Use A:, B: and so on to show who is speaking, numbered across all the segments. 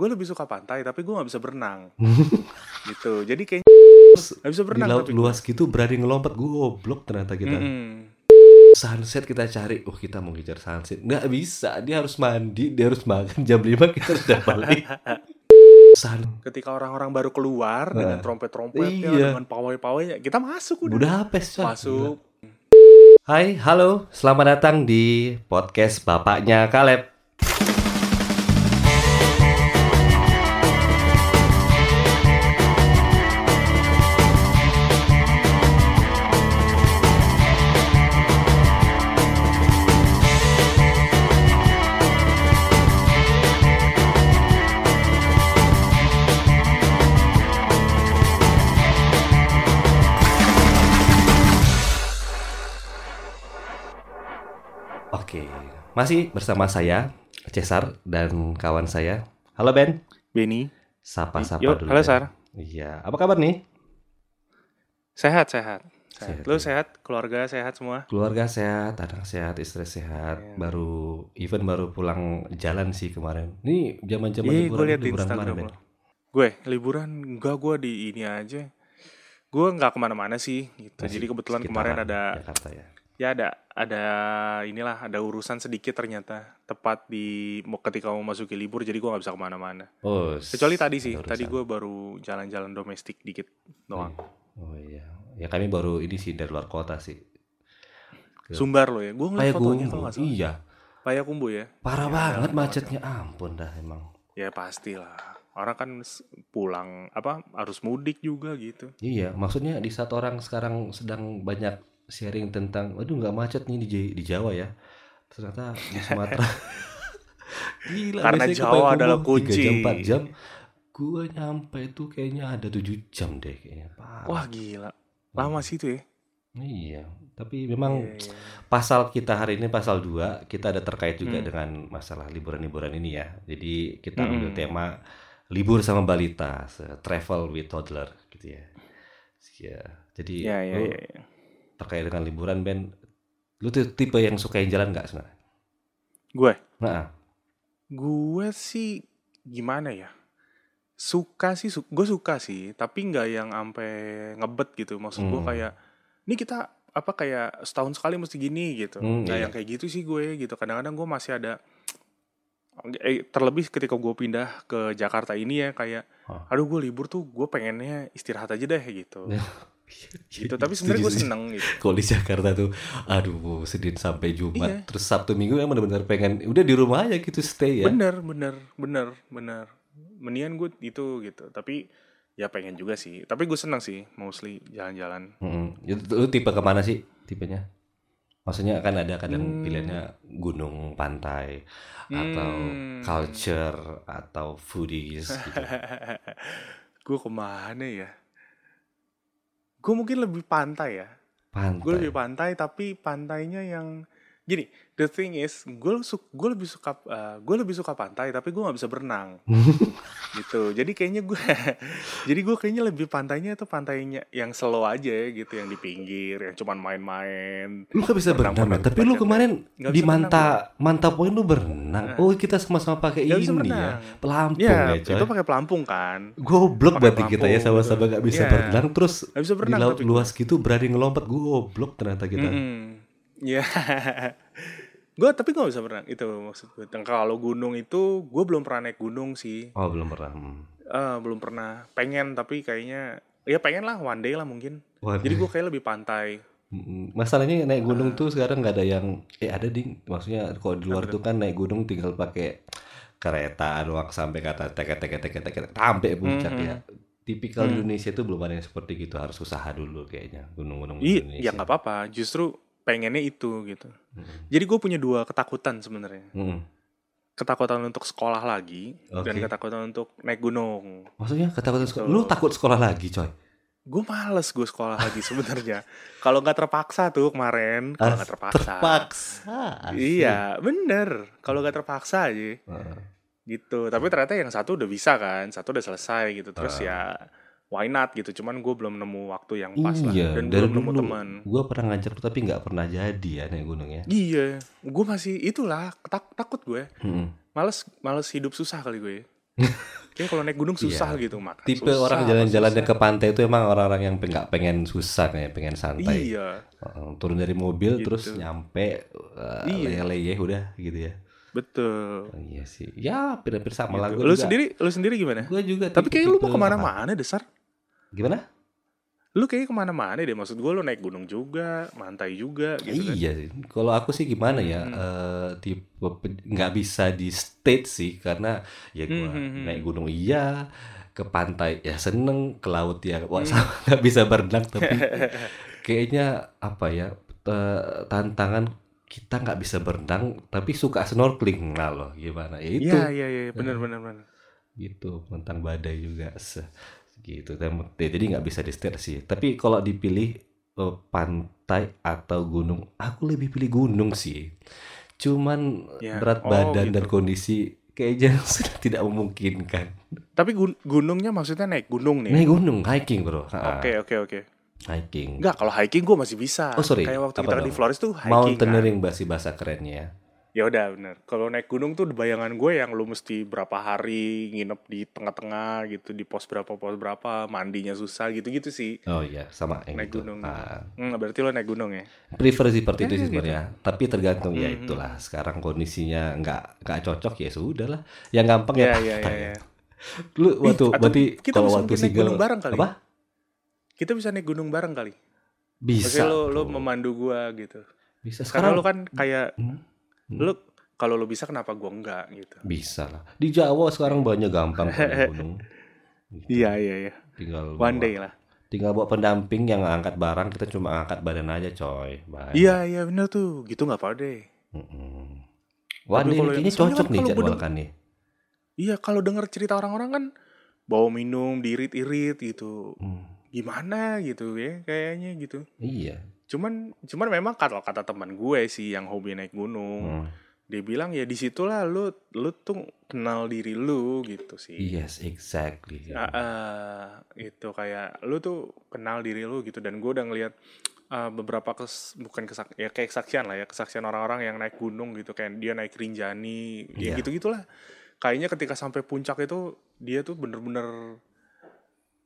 A: gue lebih suka pantai tapi gue nggak bisa berenang gitu jadi kayak nggak bisa
B: Di
A: berenang
B: laut
A: tapi
B: luas gitu berani ngelompat goblok ternyata kita.
A: Mm-mm.
B: Sunset kita cari, oh kita mau ngejar sunset. Nggak bisa, dia harus mandi, dia harus makan. Jam 5 kita sudah balik. Sun.
A: ketika orang-orang baru keluar
B: Nah.
A: dengan trompet-trompetnya
B: Iya.
A: dengan pawai-pawainya kita masuk udah
B: Udah apes coy.
A: masuk
B: Hai, halo, selamat datang di podcast bapaknya Kaleb. Masih bersama saya, Cesar, dan kawan saya. Halo Ben,
A: Benny
B: sapa-sapa dulu.
A: halo. Sar
B: Iya, apa kabar nih?
A: sehat sehat sehat lu
B: ya.
A: sehat keluarga sehat semua
B: Keluarga sehat, anak sehat, istri sehat.
A: Iya.
B: Baru even baru pulang jalan sih kemarin. Ini zaman-zaman
A: Iya, gue
B: liburan,
A: lihat di
B: liburan kemarin, Ben.
A: Gue liburan enggak gue di ini aja. Gue nggak ke mana-mana sih gitu.
B: Masih
A: Jadi kebetulan kemarin ada
B: Jakarta ya.
A: Ya ada ada inilah ada urusan sedikit ternyata tepat di mau ketika mau masuki libur jadi gue nggak bisa ke mana-mana.
B: Oh,
A: Kecuali tadi sih, tadi
B: urusan.
A: gue baru jalan-jalan domestik dikit doang.
B: Oh iya. Ya kami baru ini sih dari luar kota sih. Ke
A: Sumbar lo ya, gue ngeliat fotonya kalau nggak salah.
B: Iya.
A: Payakumbuh ya.
B: Parah
A: Ya,
B: banget macetnya. Ampun dah emang.
A: Ya pastilah. Orang kan pulang apa harus mudik juga gitu.
B: Iya, maksudnya di saat orang sekarang sedang banyak sharing tentang, waduh nggak macet nih di, J- di Jawa ya. Ternyata di Sumatera. Gila,
A: Karena Jawa adalah
B: 3
A: kunci.
B: jam, 4 jam. Gua nyampe itu kayaknya ada 7 jam deh kayaknya. Parah.
A: Wah gila, lama sih itu ya.
B: Iya, tapi memang
A: Iya, iya.
B: pasal kita hari ini pasal 2 kita ada terkait juga
A: Hmm.
B: dengan masalah liburan-liburan ini ya. Jadi kita
A: Hmm.
B: ambil tema libur sama balita, travel with toddler gitu ya. Ya, jadi
A: Iya, iya,
B: lu
A: iya, iya.
B: Terkait dengan liburan Ben, lu tuh tipe yang sukain jalan nggak sebenarnya?
A: Gue,
B: Nah,
A: gue sih gimana ya? Suka sih, su gue suka sih, tapi nggak yang sampai ngebet gitu. Maksud gue
B: Hmm.
A: kayak, ini kita apa kayak setahun sekali mesti gini gitu.
B: Hmm,
A: Nggak
B: iya.
A: yang kayak gitu sih gue gitu. Kadang-kadang gue masih ada eh, terlebih ketika gue pindah ke Jakarta ini ya kayak, aduh gue libur tuh gue pengennya istirahat aja deh gitu. gitu. Tapi sebenarnya gue seneng gitu.
B: Kalau di Jakarta tuh, aduh Senin sampai Jumat,
A: Iya.
B: terus Sabtu Minggu emang benar-benar pengen udah di rumah aja gitu stay ya.
A: Bener, bener, bener, bener. Mendingan gue itu gitu. Tapi ya pengen juga sih. Tapi gue seneng sih, mostly jalan-jalan.
B: Lu tipe ke mana sih tipenya? Maksudnya kan ada kadang
A: Hmm.
B: pilihannya gunung, pantai, atau
A: Hmm.
B: culture, atau foodies gitu.
A: gue ke mana ya? Gue mungkin lebih pantai ya. Gue
B: Pantai.
A: lebih pantai, tapi pantainya yang gini. The thing is, gue su gue lebih suka gue lebih suka pantai, tapi gue nggak bisa berenang. gitu. Jadi kayaknya gue, jadi gue kayaknya lebih pantainya itu pantainya yang slow aja gitu, yang di pinggir, yang cuman main-main.
B: Lu gak bisa berenang, men. tapi lu kemarin di Manta Manta Point lu berenang.
A: Nah.
B: Oh, kita sama-sama pakai ini
A: berenang.
B: ya. Pelampung
A: Ya,
B: ya, coy.
A: itu pakai pelampung kan.
B: Goblok berarti kita ya sama-sama gak bisa
A: Iya.
B: berenang terus
A: Nggak bisa
B: di
A: berenang
B: laut
A: tapi
B: luas gitu berani ngelompat goblok ternyata kita.
A: Mm-mm. Iya. gue tapi gue bisa berenang itu maksud gue. Kalau gunung itu gue belum pernah naik gunung sih.
B: Oh, belum pernah. Hmm.
A: Eh, belum pernah. Pengen tapi kayaknya ya pengen lah one day lah mungkin.
B: Waduh.
A: Jadi gue kayak lebih pantai.
B: Mm, Masalahnya naik gunung tuh sekarang nggak ada yang eh ada ding. Maksudnya kalau di luar tuh kan naik gunung tinggal pakai kereta doang sampai kata teket teket teket teket sampai puncak
A: Mhm.
B: ya. Tipikal
A: Hmm.
B: Indonesia itu belum ada yang seperti gitu harus usaha dulu kayaknya gunung-gunung
A: Iya,
B: Indonesia.
A: ya nggak apa-apa. Justru pengennya itu gitu.
B: Mm,
A: Jadi gue punya dua ketakutan sebenarnya.
B: mm.
A: Ketakutan untuk sekolah lagi dan
B: Oke.
A: ketakutan untuk naik gunung.
B: Maksudnya ketakutan sekolah.
A: Gitu.
B: Lu takut sekolah lagi, coy?
A: Gue males gue sekolah lagi sebenarnya. Kalau nggak terpaksa tuh kemarin, kalau nggak terpaksa.
B: Terpaksa. asik.
A: Iya, bener. Kalau nggak terpaksa aja
B: Heeh.
A: gitu. Tapi ternyata yang satu udah bisa kan, satu udah selesai gitu. Terus
B: Ah.
A: ya why not gitu. Cuman gue belum nemu waktu yang pas lah
B: Iya,
A: dan
B: dari
A: belum nemu teman.
B: gue pernah ngajak lu tapi nggak pernah jadi ya naik gunung ya.
A: Iya, gue masih itulah tak, takut gue.
B: Mm-mm.
A: Males males hidup susah kali gue. Kayak kalau naik gunung susah
B: Iya.
A: gitu makan.
B: Tipe
A: susah,
B: orang jalan-jalannya
A: susah.
B: ke pantai itu emang orang-orang yang nggak pengen susah kayak pengen santai.
A: Iya,
B: turun dari mobil terus
A: Gitu.
B: nyampe uh,
A: Iya.
B: leye-leye udah gitu ya.
A: betul.
B: Oh, iya sih. Ya, hampir-hampir sama lah
A: Gitu.
B: gue
A: Lu
B: juga.
A: sendiri, lu sendiri gimana?
B: Gue juga
A: Tapi kayak lu mau
B: ke
A: mana-mana desar.
B: Gimana?
A: Lu kayak ke mana-mana deh. Maksud gue lu naik gunung juga, mantai juga gitu kan.
B: Iya sih. Kalau aku sih gimana ya?
A: Hmm.
B: eh, tipe pe- nggak bisa di state sih karena ya gua
A: Hmm, hmm, hmm.
B: naik gunung iya, ke pantai ya seneng, ke laut ya wah
A: Hmm.
B: sama nggak bisa berenang tapi kayaknya apa ya tantangan kita nggak bisa berenang tapi suka snorkeling nah loh gimana ya itu
A: Iya, iya, iya, benar benar benar.
B: gitu tentang badai juga gitu Dan- jadi nggak bisa di state sih tapi kalau dipilih eh, pantai atau gunung aku lebih pilih gunung sih cuman
A: Ya,
B: berat
A: oh,
B: badan dan
A: gitu.
B: kondisi kayaknya sudah tidak memungkinkan
A: Tapi gun- gunungnya maksudnya naik gunung nih.
B: naik gunung hiking bro
A: Oke, oke, oke.
B: hiking
A: Enggak, kalau hiking gue masih bisa.
B: Oh, sorry.
A: Kayak waktu
B: Apa
A: kita
B: dong?
A: di Flores tuh hiking.
B: mountaineering
A: Kan.
B: bahasa bahasa kerennya
A: Ya udah bener. Kalau naik gunung tuh bayangan gue yang lu mesti berapa hari nginep di tengah-tengah gitu di pos berapa pos berapa mandinya susah gitu-gitu sih.
B: oh iya sama yang
A: Naik
B: gitu
A: gunung.
B: Ah,
A: Hmm, berarti lo naik gunung ya?
B: prefer seperti itu
A: Ya,
B: sih
A: gitu.
B: sebenarnya tapi tergantung ya
A: Mhm.
B: itulah sekarang kondisinya nggak nggak cocok ya sudah lah yang gampang
A: Iya,
B: ya
A: iya,
B: pantai
A: iya.
B: ya. Lu waktu
A: atau
B: berarti
A: kita
B: kalau
A: bisa
B: waktu
A: naik gunung bareng kali.
B: apa?
A: Kita bisa naik gunung bareng kali.
B: Bisa.
A: Lo lo memandu gua gitu.
B: bisa
A: Karena
B: sekarang
A: lo kan kayak
B: Hmm, hmm.
A: lo kalau lo bisa kenapa gua enggak gitu.
B: bisa lah. Di Jawa sekarang banyak gampang naik gunung. Gitu.
A: Iya, iya, iya.
B: Tinggal
A: One
B: bawa-
A: day lah.
B: Tinggal bawa pendamping yang angkat barang, kita cuma angkat badan aja, coy.
A: Iya, iya bener tuh. Gitu nggak apa deh.
B: Mm-mm. One
A: Tapi
B: day ini kayaknya cocok
A: kan
B: nih
A: kalau
B: jadwal
A: gunung-
B: kan nih.
A: Iya, kalau denger cerita orang-orang kan bawa minum, diirit-irit gitu.
B: Hmm,
A: Gimana gitu ya kayaknya gitu.
B: Iya.
A: Cuman cuman memang kata kata teman gue sih yang hobi naik gunung.
B: Hmm.
A: Dia bilang ya di situlah lu lu tuh kenal diri lu gitu sih.
B: Yes, exactly.
A: Ah, ah, itu kayak lu tuh kenal diri lu gitu dan gue udah ngeliat ah, beberapa kes, bukan kesak ya kayak kesaksian lah ya kesaksian orang-orang yang naik gunung gitu kayak dia naik Rinjani ya
B: Iya.
A: gitu gitulah kayaknya ketika sampai puncak itu dia tuh bener-bener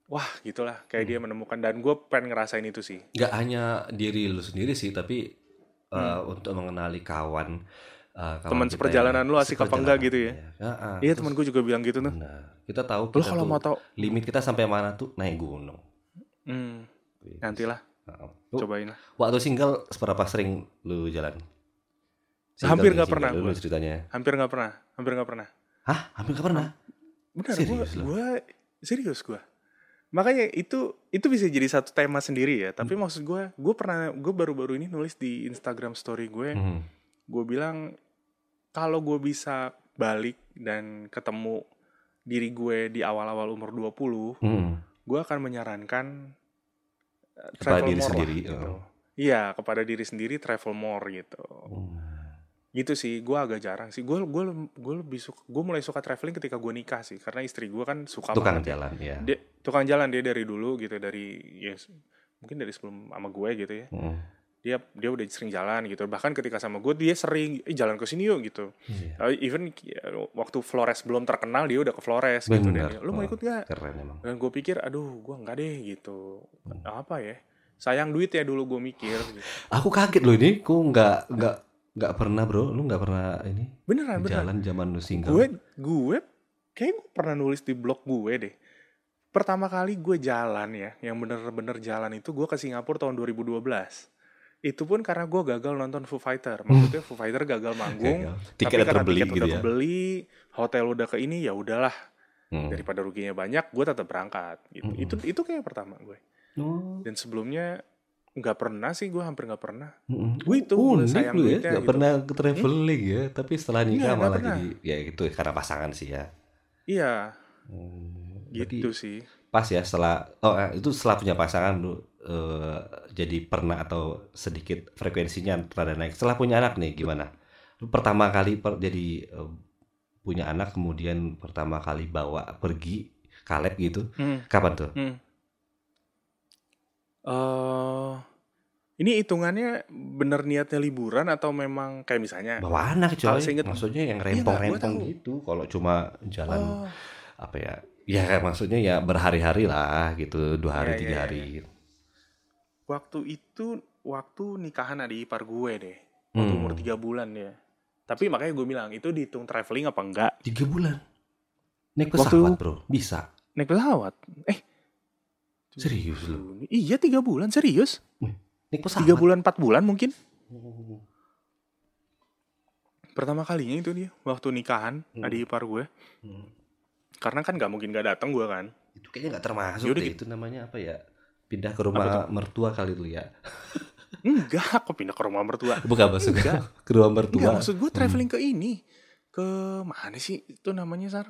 A: wah gitulah kayak
B: Hmm.
A: dia menemukan dan gue pengen ngerasain itu sih
B: Gak hanya diri lu sendiri sih, tapi uh,
A: Hmm.
B: untuk mengenali kawan, uh,
A: Teman seperjalanan lu asik apa enggak gitu ya?
B: ya. Ah,
A: iya
B: Terus,
A: teman gue juga bilang gitu tuh
B: Nah, kita tahu
A: lu
B: kita
A: kalau
B: tuh
A: mau tau
B: limit kita sampai mana tuh naik gunung.
A: hmm, nantilah
B: Ah, lu
A: cobain lah
B: waktu single seberapa sering lu jalan?
A: Hampir
B: nih,
A: nggak pernah
B: Lu, ceritanya.
A: hampir nggak pernah hampir nggak pernah
B: Hah? Hampir nggak pernah?
A: Benar,
B: Serius
A: gue serius gue. Makanya itu itu bisa jadi satu tema sendiri ya. Tapi
B: Hmm.
A: maksud gue, gue pernah gue baru-baru ini nulis di Instagram Story gue,
B: Hmm.
A: gue bilang kalau gue bisa balik dan ketemu diri gue di awal-awal umur 20,
B: Hmm.
A: gue akan menyarankan uh,
B: Kepada
A: travel
B: diri
A: more
B: sendiri,
A: lah, gitu.
B: oh.
A: Iya, kepada diri sendiri travel more gitu.
B: Hmm.
A: Gitu sih, gue agak jarang sih. Gue gue gue lebih suka, gue mulai suka traveling ketika gue nikah sih, karena istri gue kan suka
B: Tukang
A: banget ya
B: jalan ya.
A: dia tukang jalan dia dari dulu gitu dari ya mungkin dari sebelum sama gue gitu ya
B: Hmm.
A: dia dia udah sering jalan gitu bahkan ketika sama gue dia sering eh jalan ke sini yuk gitu
B: Iya.
A: Uh, even ya, waktu Flores belum terkenal dia udah ke Flores gitu
B: Bener.
A: dan dia, lu mau ikut gak
B: Keren emang.
A: dan gue pikir aduh gue nggak deh gitu
B: Hmm.
A: apa ya sayang duit ya dulu gue mikir gitu.
B: Aku kaget loh ini, kok nggak nggak nggak pernah bro, lu nggak pernah ini
A: beneran beneran
B: jalan zaman lu single.
A: gue gue kayak gue pernah nulis di blog gue deh pertama kali gue jalan ya yang bener-bener jalan itu gue ke Singapura tahun 2012 itu pun karena gue gagal nonton Foo Fighter maksudnya Foo Fighter gagal manggung
B: Gagal.
A: tapi
B: Tiketnya
A: karena
B: terbeli
A: tiket
B: gitu
A: udah
B: ya.
A: kebeli hotel udah ke ini ya udahlah
B: Hmm.
A: daripada ruginya banyak gue tetap berangkat gitu
B: Mm-mm.
A: itu itu kayak pertama gue
B: Oh.
A: dan sebelumnya nggak pernah sih gue hampir nggak pernah
B: Mm-mm.
A: Gue itu,
B: unik
A: sayang
B: lu ya, nggak
A: gitu.
B: pernah ke traveling ya, tapi setelah nikah
A: Nggak,
B: malah jadi ya itu karena pasangan sih ya.
A: iya
B: Hmm,
A: gitu sih
B: pas ya setelah oh eh, itu setelah punya pasangan lu eh, jadi pernah atau sedikit frekuensinya rada naik. Setelah punya anak nih gimana? Lu pertama kali per- jadi eh, punya anak kemudian pertama kali bawa pergi kaleb gitu.
A: Hmm.
B: Kapan tuh?
A: Hmm. Eh, ini hitungannya bener niatnya liburan atau memang kayak misalnya
B: Bawa anak coy.
A: seinget-
B: Maksudnya yang
A: Iya,
B: rempong-rempong
A: tahu.
B: gitu. Kalau cuma jalan
A: oh
B: apa ya? Ya maksudnya ya berhari-hari lah gitu, dua hari
A: Iya, iya,
B: tiga
A: iya,
B: hari.
A: Waktu itu waktu nikahan adik ipar gue deh. Waktu
B: Hmm.
A: umur tiga bulan ya. Tapi makanya gue bilang itu dihitung traveling apa enggak?
B: Tiga bulan. Naik
A: Waktu-
B: pesawat bro, bisa.
A: Naik pesawat? Eh
B: Serius lu?
A: Iya tiga bulan serius? Tiga bulan empat bulan mungkin?
B: Oh.
A: Pertama kalinya itu dia waktu nikahan
B: Hmm.
A: adik ipar gue.
B: Hmm.
A: Karena kan nggak mungkin gak datang gue kan.
B: Itu kayaknya nggak termasuk
A: Yaudah,
B: deh.
A: gitu.
B: Itu namanya apa ya? Pindah ke rumah mertua kali itu ya.
A: Enggak, kok pindah ke rumah mertua.
B: Bukan maksudnya
A: Enggak.
B: ke rumah mertua.
A: Enggak, maksud gue traveling ke ini. Ke mana sih itu namanya, Sar?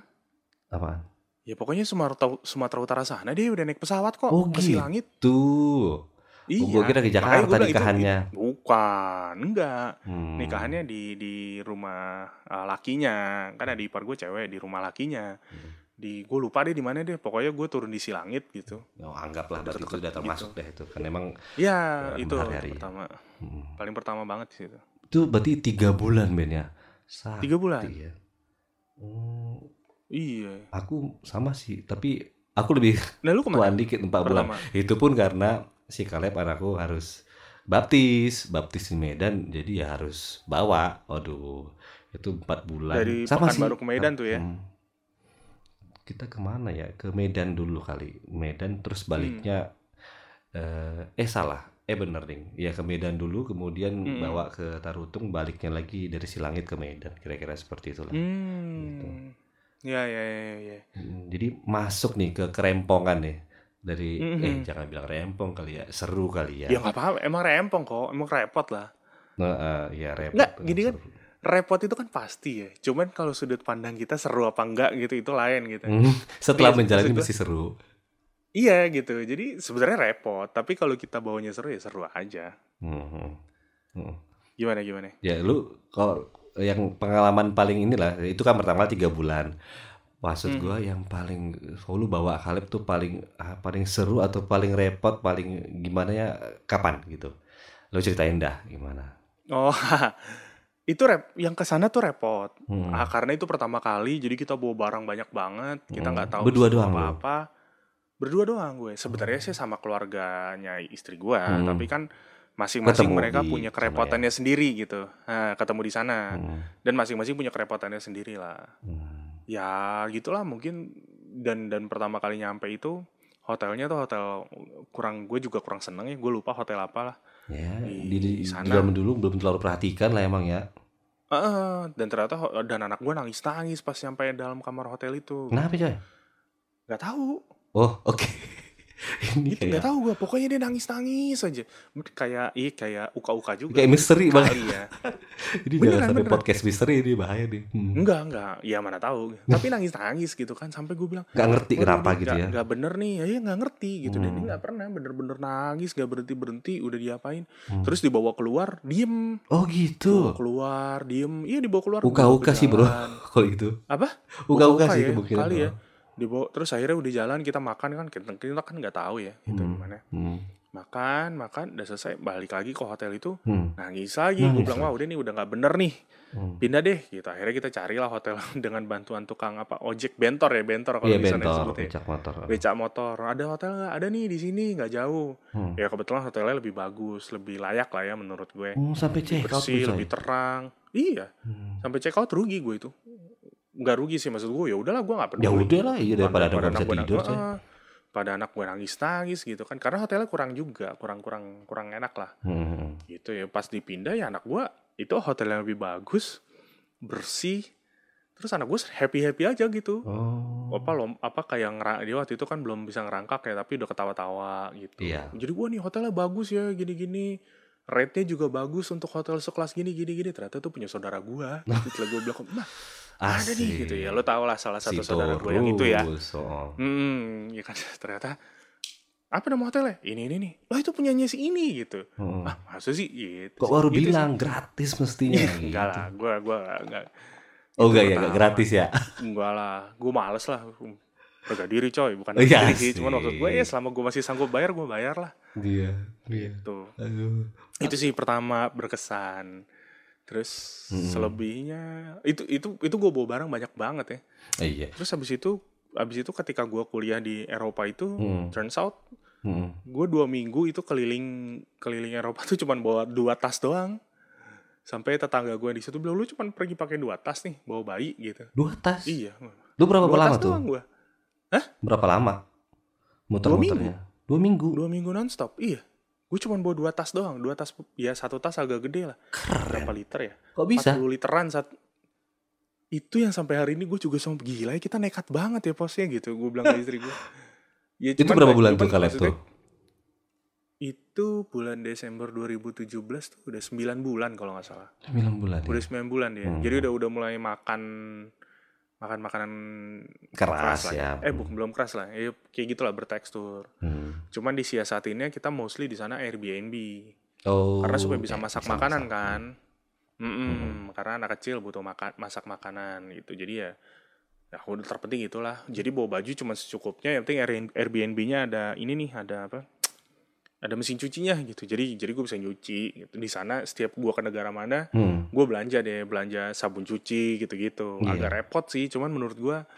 B: Apaan?
A: Ya pokoknya Sumatera, Sumatera Utara sana dia udah naik pesawat kok
B: Oh,
A: ke
B: gitu.
A: Silangit.
B: Tuh.
A: Iya.
B: Oh, gua kira di
A: makanya
B: Jakarta
A: gua bilang itu-
B: nikahannya.
A: bukan, enggak.
B: Hmm.
A: Nikahannya di di rumah uh, lakinya. Kan ada ipar gue cewek di rumah lakinya.
B: Hmm.
A: Di gue lupa deh di mana deh. Pokoknya gue turun di Silangit gitu.
B: Oh, anggaplah berarti itu
A: Deket-deket
B: udah termasuk deh itu. Kan emang
A: Ya,
B: Ya,
A: itu
B: berhari-hari.
A: pertama.
B: hmm.
A: Paling pertama banget sih itu.
B: itu berarti tiga bulan Ben ya. Sakti
A: Tiga bulan?
B: ya. Oh,
A: Iya.
B: aku sama sih, tapi aku lebih
A: Nah lu
B: tuan dikit 4 bulan. Itu pun karena si Kaleb anakku harus baptis, baptis di Medan, jadi ya harus bawa. Waduh, itu empat bulan.
A: Dari
B: Sama sih.
A: Pekanbaru ke Medan tuh ya?
B: Hmm. Kita ke mana ya? Ke Medan dulu kali. Medan terus baliknya
A: Hmm.
B: eh, eh salah. Eh bener ding. Ya ke Medan dulu, kemudian
A: Mm-mm.
B: bawa ke Tarutung, baliknya lagi dari Silangit ke Medan. Kira-kira seperti itulah. Gitu.
A: Hmm. Ya, ya, ya, ya.
B: Hmm, Jadi masuk nih ke kerempongan nih dari
A: Mhm.
B: eh jangan bilang rempong kali ya, seru kali ya.
A: Ya nggak apa-apa, emang rempong kok, emang repot lah.
B: Nah, eh, ya repot.
A: Nggak, gini kan,
B: seru.
A: Repot itu kan pasti ya. Cuman kalau sudut pandang kita seru apa enggak gitu itu lain gitu.
B: Hmm, Setelah
A: Iya,
B: menjalani mesti seru.
A: Iya gitu. Jadi sebenarnya repot, tapi kalau kita bawanya seru ya seru aja.
B: Hmm, hmm.
A: Gimana gimana?
B: Ya lu kalau yang pengalaman paling inilah itu kan pertama tiga bulan. Maksud
A: Hmm.
B: gua yang paling oh, lu bawa Kaleb tuh paling ah, paling seru atau paling repot paling gimana ya kapan gitu. Lu ceritain dah gimana.
A: Oh, itu rep yang ke sana tuh repot.
B: Hmm.
A: Ah, karena itu pertama kali, jadi kita bawa barang banyak banget. Kita
B: Hmm.
A: nggak tahu
B: Berdua doang lu?
A: apa-apa. Berdua doang gue. Sebenarnya sih sama keluarganya istri gue,
B: Hmm.
A: tapi kan masing-masing
B: Ketemu
A: mereka
B: di
A: punya
B: sana
A: kerepotannya sendiri gitu. Nah, ketemu di sana.
B: Hmm.
A: Dan masing-masing punya kerepotannya sendiri lah.
B: Hmm.
A: Ya gitulah mungkin dan dan pertama kali nyampe itu hotelnya tuh hotel kurang gue juga kurang seneng ya gue lupa hotel apa lah
B: Ya,
A: Di
B: di, di,
A: sana.
B: di dulu belum terlalu perhatikan lah emang ya.
A: Heeh, dan ternyata dan anak gue nangis nangis pas sampai dalam kamar hotel itu
B: Kenapa coy?
A: nggak tahu
B: Oh, oke. Ini
A: itu nggak
B: kayak
A: tahu gue pokoknya dia nangis nangis aja kayak ih kayak uka uka juga
B: kayak misteri banget.
A: ya
B: Ini
A: Beneran,
B: jangan sampai
A: beneran.
B: podcast misteri ini bahaya nih. Hmm.
A: enggak enggak ya mana tahu tapi nangis nangis gitu kan sampai gue bilang
B: Nggak ngerti
A: "Waduh,
B: kenapa gitu
A: nggak-
B: ya.
A: nggak bener nih ya nggak ngerti gitu dan
B: Hmm.
A: dia nggak pernah bener-bener nangis nggak berhenti berhenti udah diapain
B: Hmm.
A: terus dibawa keluar diem
B: Oh
A: dibawa
B: gitu.
A: keluar diem iya dibawa keluar dibawa ke
B: sih bro. Kalau gitu.
A: apa
B: Uka-uka
A: Uka-uka
B: sih
A: ya,
B: kemungkinan.
A: kali ya. Dibawa terus akhirnya udah jalan kita makan kan kita, kita kan nggak tahu ya itu
B: Hmm.
A: gimana
B: Hmm.
A: makan makan udah selesai balik lagi ke hotel itu
B: Hmm.
A: nangis lagi gue bilang wah udah nih udah nggak bener nih
B: Hmm.
A: pindah deh gitu akhirnya kita carilah hotel dengan bantuan tukang apa ojek bentor ya bentor kalau
B: Iya
A: di sana
B: bentor,
A: ya
B: becak motor.
A: becak motor ada hotel nggak ada nih di sini nggak jauh
B: Hmm.
A: ya kebetulan hotelnya lebih bagus lebih layak lah ya menurut gue
B: Hmm, sampai check
A: bersih lebih terang iya
B: Hmm.
A: sampai check out rugi gue itu nggak rugi sih maksud gue ya udahlah gue nggak peduli
B: Ya udah lah, iya daripada anak
A: anak gue
B: tidur,
A: nang-
B: coy.
A: Heeh. pada anak gue nangis nangis gitu kan karena hotelnya kurang juga kurang kurang kurang enak lah
B: Hmm.
A: gitu ya pas dipindah ya anak gue itu hotel yang lebih bagus bersih terus anak gue happy happy aja gitu
B: Oh.
A: apa lo apa kayak dia waktu itu kan belum bisa ngerangkak ya tapi udah ketawa-tawa gitu
B: Iya.
A: jadi gua nih hotelnya bagus ya gini-gini rate-nya juga bagus untuk hotel sekelas gini gini gini ternyata tuh punya saudara gua gitu setelah gua bilang nah ada nih gitu ya lo tau lah salah satu
B: Si
A: saudara gua yang itu ya
B: oh.
A: hmm ya kan ternyata apa nama hotelnya ini ini nih oh itu punyanya si ini gitu
B: Hmm.
A: ah masa sih gitu
B: Kok
A: sih.
B: baru
A: Gitu sih.
B: bilang gratis mestinya gitu.
A: enggak lah gua gua enggak
B: Oh enggak ya, enggak gratis ya.
A: Enggak lah, gue males lah. Harga diri coy, bukan harga diri sih. Cuman maksud gue ya selama gue masih sanggup bayar, gue bayar lah.
B: Iya. Iya.
A: Gitu.
B: Aduh.
A: Itu sih pertama berkesan. Terus
B: Mm-mm.
A: selebihnya itu itu itu gue bawa barang banyak banget ya.
B: Eh, iya.
A: Terus habis itu abis itu ketika gue kuliah di Eropa itu
B: Hmm.
A: turns out
B: Hmm.
A: gue dua minggu itu keliling keliling Eropa tuh cuman bawa dua tas doang sampai tetangga gue di situ bilang lu cuman pergi pakai dua tas nih bawa bayi gitu
B: Dua tas.
A: iya
B: Lu berapa
A: dua
B: lama
A: tas
B: tuh?
A: doang gue
B: Berapa lama? Muter-muternya. Dua minggu.
A: dua minggu nonstop iya gue cuman bawa dua tas doang dua tas ya satu tas agak gede lah berapa
B: Keren.
A: liter ya
B: Kok bisa?
A: 40 literan saat itu yang sampai hari ini gue juga sama gila ya kita nekat banget ya posnya gitu gue bilang ke istri gue ya,
B: Itu berapa bulan
A: cuman
B: tuh kalian tuh?
A: itu bulan Desember 2017 tuh udah 9 bulan kalau nggak salah
B: 9 bulan ya.
A: udah 9 bulan dia
B: Hmm.
A: jadi udah udah mulai makan makan makanan
B: Keras
A: lah
B: ya.
A: eh bukan belum keras lah ya kayak gitulah bertekstur
B: Hmm.
A: cuman disiasatinnya kita mostly di sana Airbnb
B: Oh.
A: karena supaya bisa
B: ya,
A: masak
B: bisa
A: makanan
B: masak.
A: kan Mm-mm,
B: Hmm.
A: karena anak kecil butuh makan masak makanan gitu jadi ya ya udah terpenting itulah jadi bawa baju cuma secukupnya yang penting Air- Airbnb-nya ada ini nih ada apa ada mesin cucinya gitu jadi jadi gue bisa nyuci gitu di sana setiap gua ke negara mana
B: Hmm.
A: gue belanja deh belanja sabun cuci gitu-gitu
B: Iya.
A: agak repot sih cuman menurut gua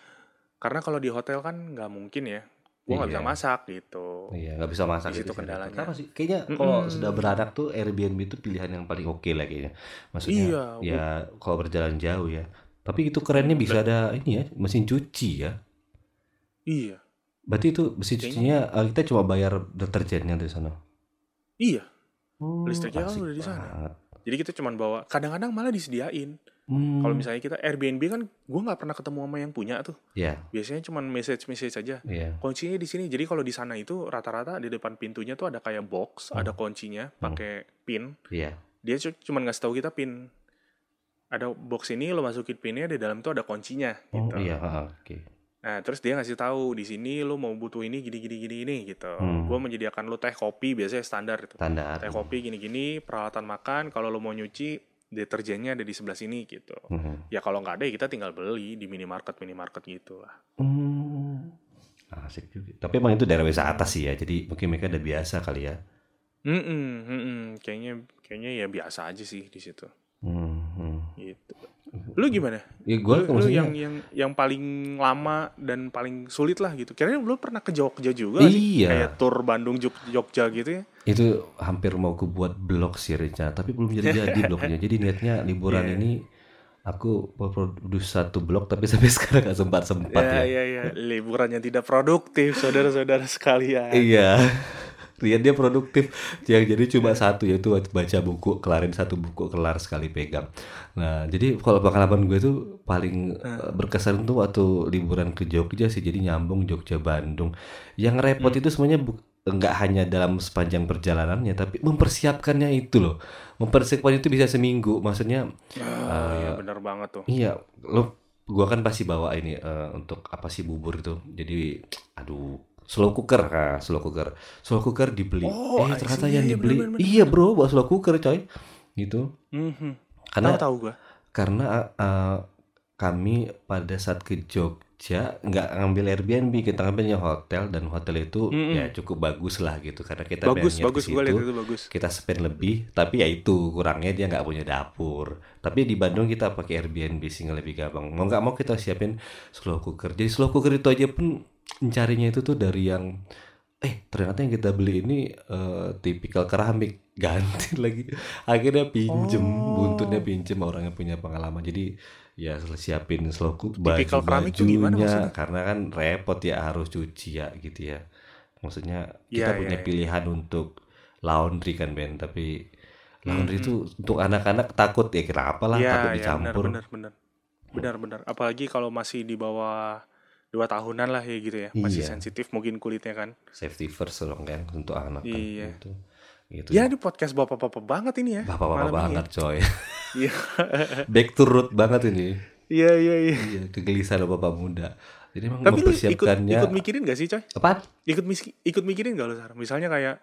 A: karena kalau di hotel kan nggak mungkin ya gue nggak bisa
B: Iya.
A: masak gitu
B: Iya, nggak bisa masak
A: Di situ
B: itu sih.
A: kendalanya.
B: Kenapa sih? Kayaknya kalau
A: Mm-mm.
B: sudah beranak tuh Airbnb itu pilihan yang paling oke lah kayaknya. Maksudnya
A: Iya,
B: ya kalau berjalan jauh ya. Tapi itu kerennya bisa ada ini ya, mesin cuci ya.
A: iya
B: Berarti itu
A: Kayaknya-
B: cucinya eh, kita cuma bayar deterjennya dari sana.
A: iya
B: Oh,
A: Listriknya kan udah di sana.
B: banget.
A: jadi kita cuman bawa kadang-kadang malah disediain
B: Hmm,
A: kalau misalnya kita Airbnb kan gue nggak pernah ketemu sama yang punya tuh
B: ya,
A: biasanya cuman message message aja
B: ya.
A: kuncinya di sini jadi kalau di sana itu rata-rata di depan pintunya tuh ada kayak box
B: Hmm.
A: ada kuncinya pakai pin
B: Iya.
A: dia cu- cuman ngasih tahu kita pin ada box ini lo masukin pinnya di dalam tuh ada kuncinya
B: Oh,
A: gitu
B: iya, oke.
A: Nah terus dia ngasih tahu di sini lo mau butuh ini gini gini gini gini gitu
B: Hmm.
A: gue menyediakan lo teh kopi biasanya standar itu
B: Standar.
A: teh kopi gini gini peralatan makan kalau lo mau nyuci deterjennya ada di sebelah sini gitu
B: Mhm.
A: ya kalau nggak ada ya kita tinggal beli di minimarket minimarket gitu lah
B: Hmm. Asik juga. Tapi emang itu daerah wisata sih ya. Jadi mungkin mereka udah biasa kali ya.
A: Mm-mm, mm-mm. kayaknya kayaknya ya biasa aja sih di situ
B: Hmm, hmm.
A: gitu lu gimana
B: Ya gue
A: lu, lu yang yang yang paling lama dan paling sulit lah gitu kira-kira lu pernah ke Jogja juga nggak sih?
B: Iya.
A: kayak tour Bandung Jog- Jogja gitu ya
B: itu hampir mau ku buat blog sih Rica, tapi belum jadi-jadi blognya. Jadi niatnya liburan
A: Iya.
B: ini aku mau produce satu blog tapi sampai sekarang gak sempat-sempat
A: ya
B: ya.
A: ya ya liburan yang tidak produktif saudara-saudara sekalian
B: Iya. Lihat dia produktif. Yang jadi cuma satu yaitu baca buku, kelarin satu buku kelar sekali pegang. Nah, jadi kalau pengalaman gue tuh paling eh, berkesan tuh waktu liburan ke Jogja sih. Jadi nyambung Jogja Bandung. Yang repot itu semuanya nggak hanya dalam sepanjang perjalanannya, tapi mempersiapkannya itu loh. Mempersiapkan itu bisa seminggu. Maksudnya
A: Ah, iya benar banget tuh
B: Iya, lo gua kan pasti bawa ini eh, untuk apa sih bubur itu. Jadi aduh, slow cooker kah, slow cooker. Slow cooker dibeli.
A: Oh,
B: eh ternyata yang
A: Iya,
B: dibeli.
A: bener, bener,
B: iya, Bro, bawa slow cooker, coy. Gitu.
A: Mhm.
B: Karena
A: tahu tahu gua
B: karena eh, kami pada saat ke Jogja nggak ngambil Airbnb, kita ngambilnya hotel dan hotel itu
A: Mm-mm.
B: ya cukup bagus lah gitu karena kita
A: bagus bagus lihat itu bagus
B: kita spend lebih tapi ya itu kurangnya dia nggak punya dapur tapi di Bandung kita pakai Airbnb sehingga lebih gampang mau nggak mau kita siapin slow cooker jadi slow cooker itu aja pun mencarinya itu tuh dari yang eh ternyata yang kita beli ini eh, tipikal keramik. Ganti lagi. Akhirnya pinjem.
A: Oh.
B: buntutnya pinjem orang yang punya pengalaman. Jadi ya siapin cooker baju bajunya.
A: maksudnya?
B: karena kan repot ya harus cuci ya gitu ya. Maksudnya kita
A: Iya,
B: punya
A: iya, iya.
B: pilihan untuk laundry kan Ben. Tapi laundry itu untuk anak-anak takut. Ya kenapa lah
A: Iya,
B: takut dicampur
A: benar, benar, benar, benar, benar. Apalagi kalau masih di bawah dua tahunan lah ya gitu ya, masih
B: Iya.
A: sensitif mungkin kulitnya kan.
B: safety first dong kan untuk anak kan
A: Iya.
B: gitu gitu
A: Ya di podcast bapak-bapak banget ini ya.
B: bapak-bapak
A: ini
B: banget coy
A: ya. Iya,
B: back to root banget ini
A: iya, iya, iya.
B: iya kegelisahan bapak muda jadi emang
A: Tapi lu ikut
B: mempersiapkannya
A: ikut mikirin gak sih, coy?
B: apa
A: Ikut ikut mikirin gak lu, Sar? Misalnya kayak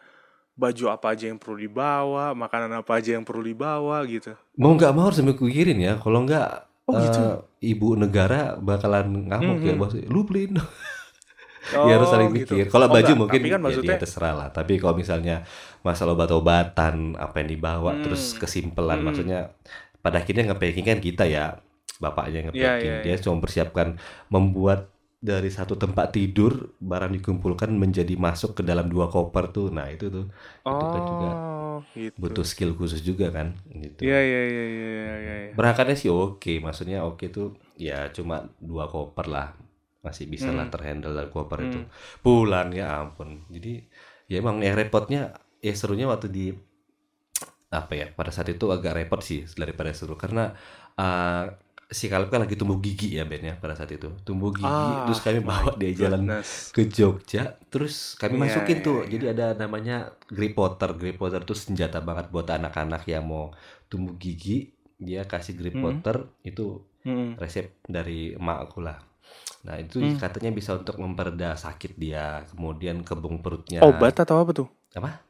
A: baju apa aja yang perlu dibawa, makanan apa aja yang perlu dibawa gitu.
B: mau nggak mau harus mikirin ya kalau nggak
A: Oh, gitu?
B: eh, ibu negara bakalan ngamuk ya
A: Mhm.
B: bos lu beliin dong ya harus saling
A: gitu.
B: mikir. Kalau
A: Oh,
B: baju
A: enggak,
B: mungkin
A: kan
B: ya
A: maksudnya
B: dia terserah lah. Tapi kalau misalnya masalah obat-obatan apa yang dibawa
A: Hmm.
B: terus kesimpelan
A: Hmm.
B: maksudnya pada akhirnya nge-packing kan kita ya bapaknya yang
A: Iya,
B: nge-packing.
A: iya,
B: Dia
A: iya.
B: cuma mempersiapkan membuat dari satu tempat tidur barang dikumpulkan menjadi masuk ke dalam dua koper tuh. Nah, itu tuh itu kan juga
A: Oh, gitu.
B: butuh skill khusus juga kan gitu.
A: Iya, iya, iya, iya, iya, iya. iya.
B: Berangkatnya sih oke, maksudnya oke tuh ya cuma dua koper lah. Masih bisa lah
A: Hmm.
B: terhandle dari koper itu.
A: Hmm.
B: Pulang ya ampun. Jadi ya emang yang repotnya ya serunya waktu di apa ya pada saat itu agak repot sih daripada seru karena uh, si Kaleb kan lagi tumbuh gigi ya Ben ya pada saat itu tumbuh gigi
A: Ah,
B: terus kami bawa dia jalan
A: goodness.
B: ke Jogja terus kami
A: Iya,
B: masukin
A: iya,
B: tuh
A: iya.
B: jadi ada namanya grip water grip water tuh senjata banget buat anak-anak yang mau tumbuh gigi dia kasih grip water itu
A: Hmm.
B: resep dari emak aku lah nah itu
A: Hmm.
B: katanya bisa untuk memperda sakit dia kemudian kebung perutnya
A: Obat atau apa tuh?
B: apa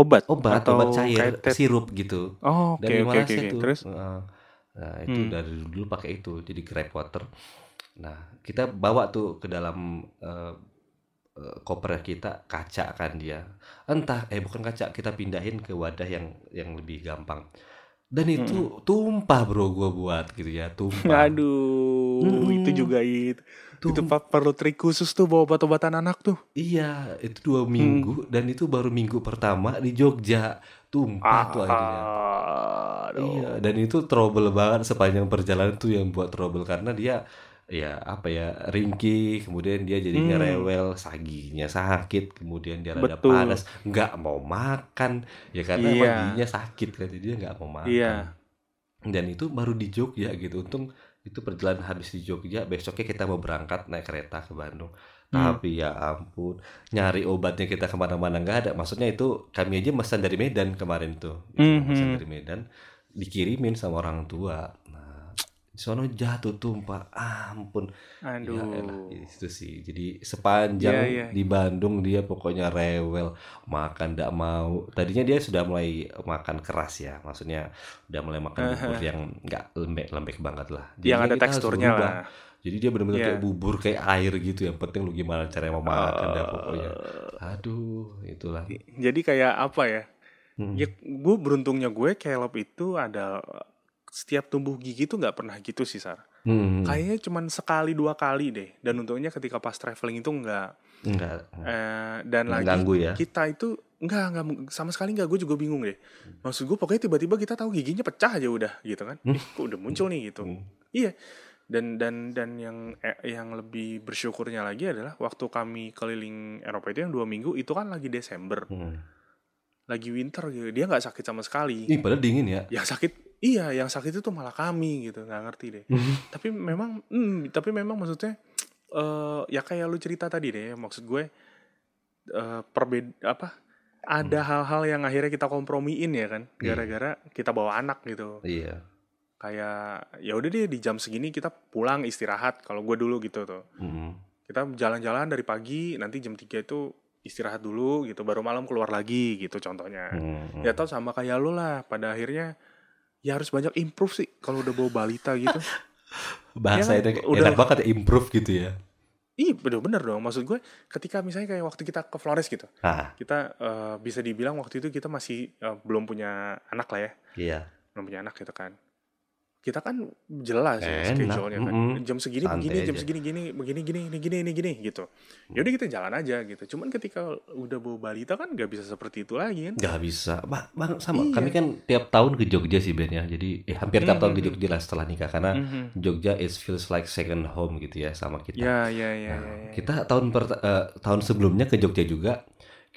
A: Obat
B: obat
A: atau
B: obat cair
A: kayak tet-
B: sirup gitu
A: Oh, oke
B: dari
A: oke oke
B: Malaysia
A: oke.
B: tuh
A: Terus?
B: Heeh. Nah itu
A: Hmm.
B: dari dulu pakai itu jadi grab water nah kita bawa tuh ke dalam eh, eh, koper kita kaca kan dia entah eh bukan kaca kita pindahin ke wadah yang yang lebih gampang dan itu tumpah bro gua buat gitu ya tumpah
A: Aduh,
B: Mm-mm.
A: itu juga itu. Itu
B: Tum-
A: pak perlu trik khusus tuh bawa obat-obatan anak tuh.
B: iya itu dua
A: Hmm.
B: minggu dan itu baru minggu pertama di Jogja tumpah tuh akhirnya
A: Aduh.
B: Iya, dan itu trouble banget sepanjang perjalanan tuh yang buat trouble karena dia ya apa ya ringkih, kemudian dia jadinya
A: Hmm.
B: rewel, saginya sakit, kemudian dia rada
A: Betul.
B: panas, nggak mau makan, ya karena
A: Iya.
B: sakit kan, jadi dia nggak mau makan.
A: Iya.
B: Dan itu baru di Jogja gitu, untung itu perjalanan habis di Jogja, besoknya kita mau berangkat naik kereta ke Bandung.
A: Hmm.
B: Tapi ya ampun, nyari obatnya kita ke mana-mana nggak ada. Maksudnya itu kami aja pesan dari Medan kemarin tuh, gitu, pesan
A: Mhm.
B: dari Medan, dikirimin sama orang tua. Nah, sono jatuh tumpah, ampun. Ya elah,
A: Aduh.
B: itu sih. Jadi sepanjang
A: Iya, iya.
B: di Bandung dia pokoknya rewel, makan nggak mau. Tadinya dia sudah mulai makan keras ya, maksudnya udah mulai makan bubur yang nggak lembek-lembek banget lah.
A: Yang
B: Jadinya
A: ada teksturnya lah.
B: Jadi dia benar-benar
A: Iya.
B: kayak bubur kayak air gitu. Yang penting lu gimana cara mau makan dah pokoknya.
A: Eh,
B: Aduh, itulah.
A: Jadi kayak apa ya?
B: Hmm.
A: Ya, gue beruntungnya gue Caleb itu ada setiap tumbuh gigi tuh nggak pernah gitu sih Sar.
B: Hmm.
A: Kayaknya cuman sekali dua kali deh. Dan untungnya ketika pas traveling itu nggak.
B: Enggak.
A: Eh, dan lagi
B: ya.
A: kita itu nggak nggak sama sekali nggak. Gue juga bingung deh. Maksud gue pokoknya tiba-tiba kita tahu giginya pecah aja udah gitu kan.
B: Hmm.
A: Eh, kok udah muncul nih gitu.
B: Hmm.
A: Iya. Dan dan dan yang eh, yang lebih bersyukurnya lagi adalah waktu kami keliling Eropa itu yang dua minggu itu kan lagi Desember,
B: Hmm.
A: lagi winter gitu. Dia nggak sakit sama sekali.
B: Ih, padahal dingin ya.
A: Yang sakit, iya, yang sakit itu malah kami gitu, nggak ngerti deh. tapi memang, hmm, tapi memang maksudnya eh ya kayak lu cerita tadi deh, maksud gue eh perbeda apa? Ada hal-hal yang akhirnya kita kompromiin ya kan,
B: Iya.
A: gara-gara kita bawa anak gitu
B: Iya.
A: Kayak ya udah deh di jam segini kita pulang istirahat kalau gue dulu gitu tuh
B: Hmm.
A: kita jalan-jalan dari pagi nanti jam 3 itu istirahat dulu gitu baru malam keluar lagi gitu contohnya
B: Hmm.
A: ya tau sama kayak lo lah pada akhirnya ya harus banyak improve sih kalau udah bawa balita gitu
B: Bahasa
A: Ya
B: itu
A: udah-
B: enak banget ya, improve gitu ya.
A: ih bener-bener dong maksud gue ketika misalnya kayak waktu kita ke Flores gitu
B: Ah,
A: kita eh, bisa dibilang waktu itu kita masih eh, belum punya anak lah ya
B: iya.
A: belum punya anak gitu kan kita kan jelas ya schedule-nya kan
B: mm-mm.
A: jam segini
B: Santai
A: begini jam
B: aja.
A: segini gini begini gini ini gini ini gini gitu yaudah kita jalan aja gitu cuman ketika udah bawa balita kan nggak bisa seperti itu lagi kan
B: Nggak bisa. Ba- bang, sama.
A: Iya.
B: Kami kan tiap tahun ke Jogja sih Ben ya. Jadi eh, hampir tiap tahun ke
A: Mhm.
B: Jogja lah setelah nikah karena
A: Mhm.
B: Jogja is feels like second home gitu ya sama kita.
A: ya ya ya,
B: Nah,
A: ya, ya.
B: kita tahun per, eh, tahun sebelumnya ke Jogja juga.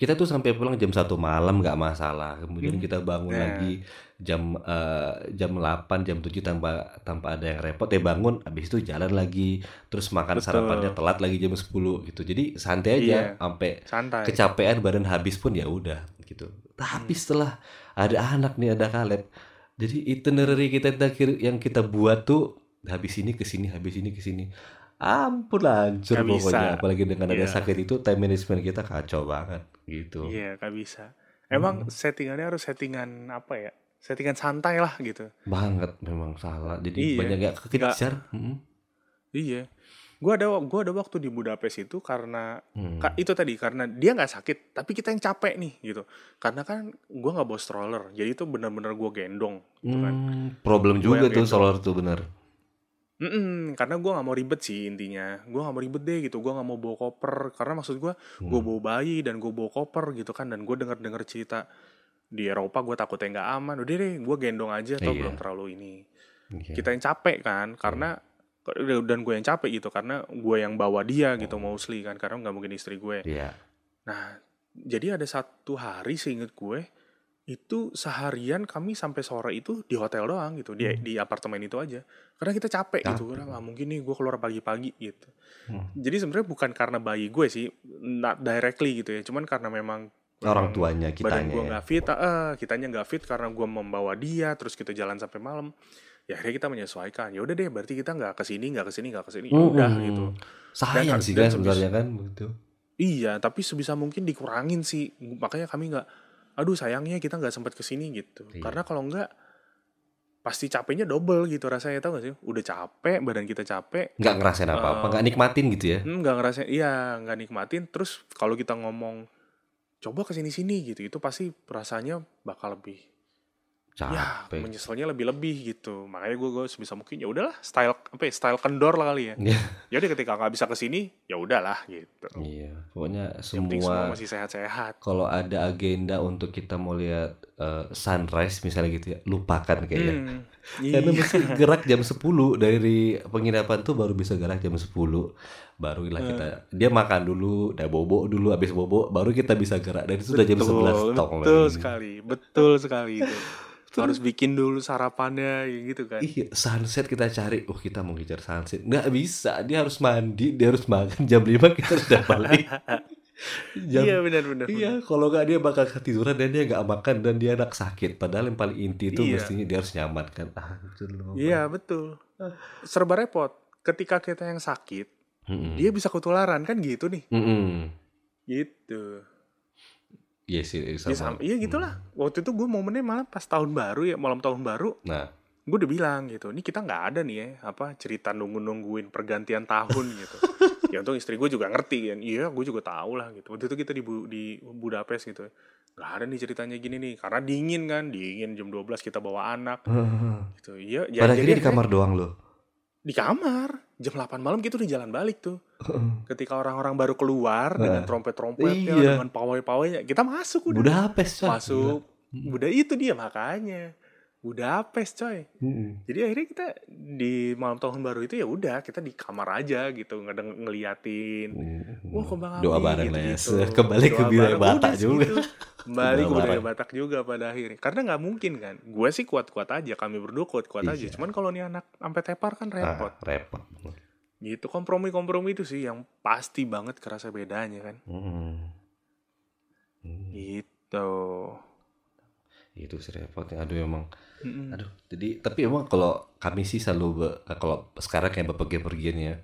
B: Kita tuh sampai pulang jam satu malam nggak masalah. Kemudian
A: Hmm.
B: kita bangun
A: Nah.
B: lagi jam eh, jam 8, jam 7 tanpa tanpa ada yang repot. Ya bangun, habis itu jalan lagi. Terus makan
A: Betul.
B: sarapannya telat lagi jam 10 gitu. Jadi santai aja
A: Iya.
B: sampai
A: santai
B: kecapean badan habis pun ya udah gitu. Tapi setelah ada anak nih ada Kaleb. Jadi itinerary kita yang kita buat tuh habis ini ke sini, habis ini ke sini. Ampun hancur
A: Nggak bisa.
B: pokoknya. Apalagi dengan ada
A: Iya.
B: sakit itu time management kita kacau banget gitu.
A: iya nggak bisa emang
B: Hmm.
A: settingannya harus settingan apa ya settingan santai lah gitu
B: Banget memang salah. Jadi
A: Iya.
B: banyak gak kekejar.
A: Iya gua ada gua ada waktu di Budapest itu karena
B: Hmm.
A: Ka- itu tadi karena dia nggak sakit tapi kita yang capek nih gitu karena kan gua nggak bawa stroller jadi itu benar-benar gua gendong gitu kan
B: Hmm, problem
A: Gua
B: juga tuh
A: gendong.
B: solar tuh bener.
A: Mhm, karena gue nggak mau ribet sih intinya. Gue nggak mau ribet deh gitu. Gue nggak mau bawa koper. Karena maksud gue, gue
B: Hmm.
A: bawa bayi dan gue bawa koper gitu kan. Dan gue denger-denger cerita di Eropa gue takutnya nggak aman. Udah deh, gue gendong aja. Tau belum
B: Iya.
A: terlalu ini.
B: Iya.
A: Kita yang capek kan. Karena dan gue yang capek gitu. Karena gue yang bawa dia gitu mostly kan. Karena nggak mungkin istri gue.
B: Iya.
A: Nah, jadi ada satu hari seinget gue itu seharian kami sampai sore itu di hotel doang gitu di di apartemen itu aja karena kita capek gitu
B: Capek.
A: karena nggak mungkin nih gue keluar pagi-pagi gitu
B: Hmm.
A: jadi sebenarnya bukan karena bayi gue sih not directly gitu ya cuman karena memang
B: Orang
A: memang
B: tuanya
A: badan
B: kitanya.
A: gue
B: ya.
A: nggak fit eh kitanya nggak fit karena gue membawa dia terus kita jalan sampai malam ya akhirnya kita menyesuaikan ya udah deh berarti kita nggak ke sini nggak ke sini nggak ke sini ya udah
B: Mm-mm.
A: gitu
B: Sayang
A: Dan-
B: sih
A: dan
B: kan sebenarnya kan begitu.
A: Iya, tapi sebisa mungkin dikurangin sih. Makanya kami nggak, aduh sayangnya kita nggak sempat ke sini gitu.
B: Iya.
A: Karena kalau nggak, pasti capeknya double gitu rasanya tau gak sih? Udah capek, badan kita capek,
B: Nggak ngerasain apa-apa,
A: Eh,
B: nggak nikmatin gitu ya.
A: hmm, nggak ngerasain, iya nggak nikmatin. Terus kalau kita ngomong, coba ke sini sini gitu, itu pasti rasanya bakal lebih, ya
B: Capek.
A: menyesalnya lebih-lebih gitu. Makanya gue gue sebisa mungkin ya udahlah, style apa ya, style kendor lah kali ya.
B: Iya.
A: Ya udah ketika nggak bisa ke sini, ya udahlah gitu.
B: Iya, pokoknya
A: semua
B: semua
A: masih sehat-sehat.
B: kalau ada agenda untuk kita mau lihat eh, sunrise misalnya gitu ya, lupakan kayaknya.
A: Hmm,
B: Karena
A: iya.
B: mesti gerak jam 10 dari penginapan tuh baru bisa gerak jam 10. Barulah
A: Eh.
B: kita dia makan dulu, udah bobo dulu habis bobo baru kita bisa gerak dan itu sudah jam 11 tong
A: betul sekali, betul sekali itu. Harus bikin dulu sarapannya ya gitu kan.
B: Iya, sunset kita cari. Oh, kita mau ngejar sunset. Nggak bisa, dia harus mandi, dia harus makan. Jam 5 kita sudah balik. Jam,
A: iya benar benar.
B: Iya, kalau nggak dia bakal ketiduran dan dia nggak makan dan dia anak sakit. Padahal yang paling inti itu
A: Iya.
B: mestinya dia harus nyaman kan. Ah, loh.
A: Iya betul. Serba repot. Ketika kita yang sakit,
B: Mm-mm.
A: dia bisa ketularan kan gitu nih.
B: Mm-mm.
A: Gitu.
B: Iya sih,
A: Ya,
B: sama.
A: sama- iya gitulah. Waktu itu gue momennya malah pas tahun baru ya, malam tahun baru.
B: Nah,
A: Gue udah bilang gitu, ini kita nggak ada nih ya, apa cerita nunggu-nungguin pergantian tahun gitu. ya untung istri gue juga ngerti kan, iya gue juga tahu lah gitu. Waktu itu kita di, Bu- di Budapest gitu, nggak ada nih ceritanya gini nih, karena dingin kan, dingin jam 12 kita bawa anak gitu. Iya, ya,
B: pada
A: jadi
B: akhirnya di kamar doang loh.
A: Di kamar. Jam 8 malam kita udah jalan balik tuh. Ketika orang-orang baru keluar dengan trompet-trompetnya,
B: Iya.
A: dengan pawai-pawainya, kita masuk udah.
B: Budapest
A: masuk.
B: Gila.
A: Udah itu dia makanya. Budapest coy.
B: Mm-mm.
A: Jadi akhirnya kita di malam tahun baru itu ya udah kita di kamar aja gitu ngedeng ngeliatin.
B: Mm-mm.
A: Wah kembang api
B: Doa bareng lah ya.
A: gitu-gitu.
B: Kembali ke
A: Doa
B: budaya
A: bareng,
B: Batak
A: udah
B: juga.
A: segitu. Kembali ke budaya. Batak juga pada akhirnya. Karena nggak mungkin kan. Gue sih kuat-kuat aja. Kami berdua kuat-kuat aja.
B: Iya.
A: Cuman kalau nih anak sampai tepar kan repot.
B: Ah, repot.
A: Gitu kompromi-kompromi itu sih yang pasti banget kerasa bedanya kan.
B: Mm. Mm.
A: Gitu.
B: Itu sih repot ya. Aduh emang.
A: Mm-mm.
B: Aduh. Jadi tapi emang kalau kami sih selalu be- kalau sekarang kayak bepergian-pergian ya.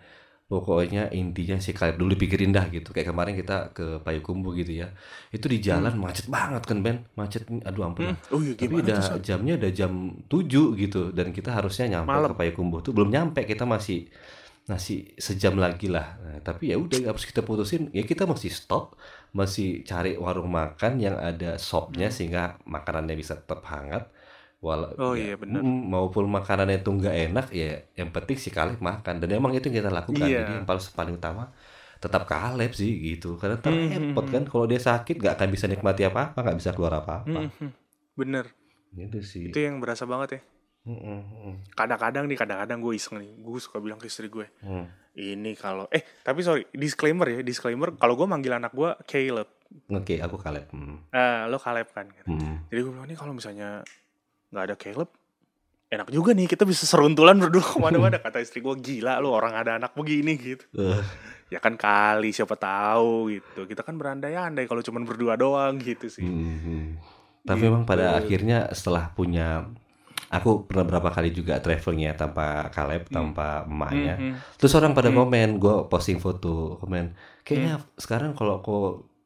B: Pokoknya intinya sih kalian dulu pikirin dah gitu. Kayak kemarin kita ke Payakumbuh gitu ya. Itu di jalan macet banget kan Ben. Macet aduh ampun.
A: Hmm.
B: lah.
A: Oh iya
B: Tapi udah
A: tuh? San?
B: jamnya udah jam 7 gitu dan kita harusnya nyampe
A: Malam.
B: ke Payakumbuh tuh belum nyampe kita masih masih sejam lagi lah. Nah, tapi ya udah harus kita putusin ya kita masih stop, masih cari warung makan yang ada sopnya sehingga makanannya bisa tetap hangat. Walau
A: Hmm. Oh
B: ya,
A: iya, benar.
B: mm, maupun makanannya itu nggak enak ya yang penting si Kaleb makan dan emang itu yang kita lakukan.
A: Iya.
B: Jadi yang paling paling utama tetap Kaleb sih gitu karena
A: Hmm,
B: repot
A: hmm,
B: kan kalau dia sakit nggak akan bisa nikmati apa-apa nggak bisa keluar apa-apa
A: Mm-mm. Bener.
B: gitu sih
A: Itu yang berasa banget ya. Kadang-kadang nih kadang-kadang gue iseng nih gue suka bilang ke istri gue
B: mm.
A: ini kalau eh tapi sorry disclaimer ya disclaimer kalau gue manggil anak gue Caleb
B: oke aku Kaleb mm,
A: ah lo Caleb kan gitu.
B: mm.
A: jadi gue bilang nih kalau misalnya nggak ada Caleb enak juga nih kita bisa seruntulan berdua ke mana-mana kata istri gue gila lo orang ada anak begini gitu
B: Eh,
A: ya kan kali siapa tahu gitu kita kan berandai-andai kalau cuman berdua doang gitu sih
B: mm, mm. tapi memang pada
A: Gitu.
B: akhirnya setelah punya aku pernah berapa kali juga travelnya tanpa Kaleb tanpa emaknya
A: Mhm.
B: Terus orang pada
A: Hmm.
B: komen, gue posting foto, komen, kayaknya sekarang kalau aku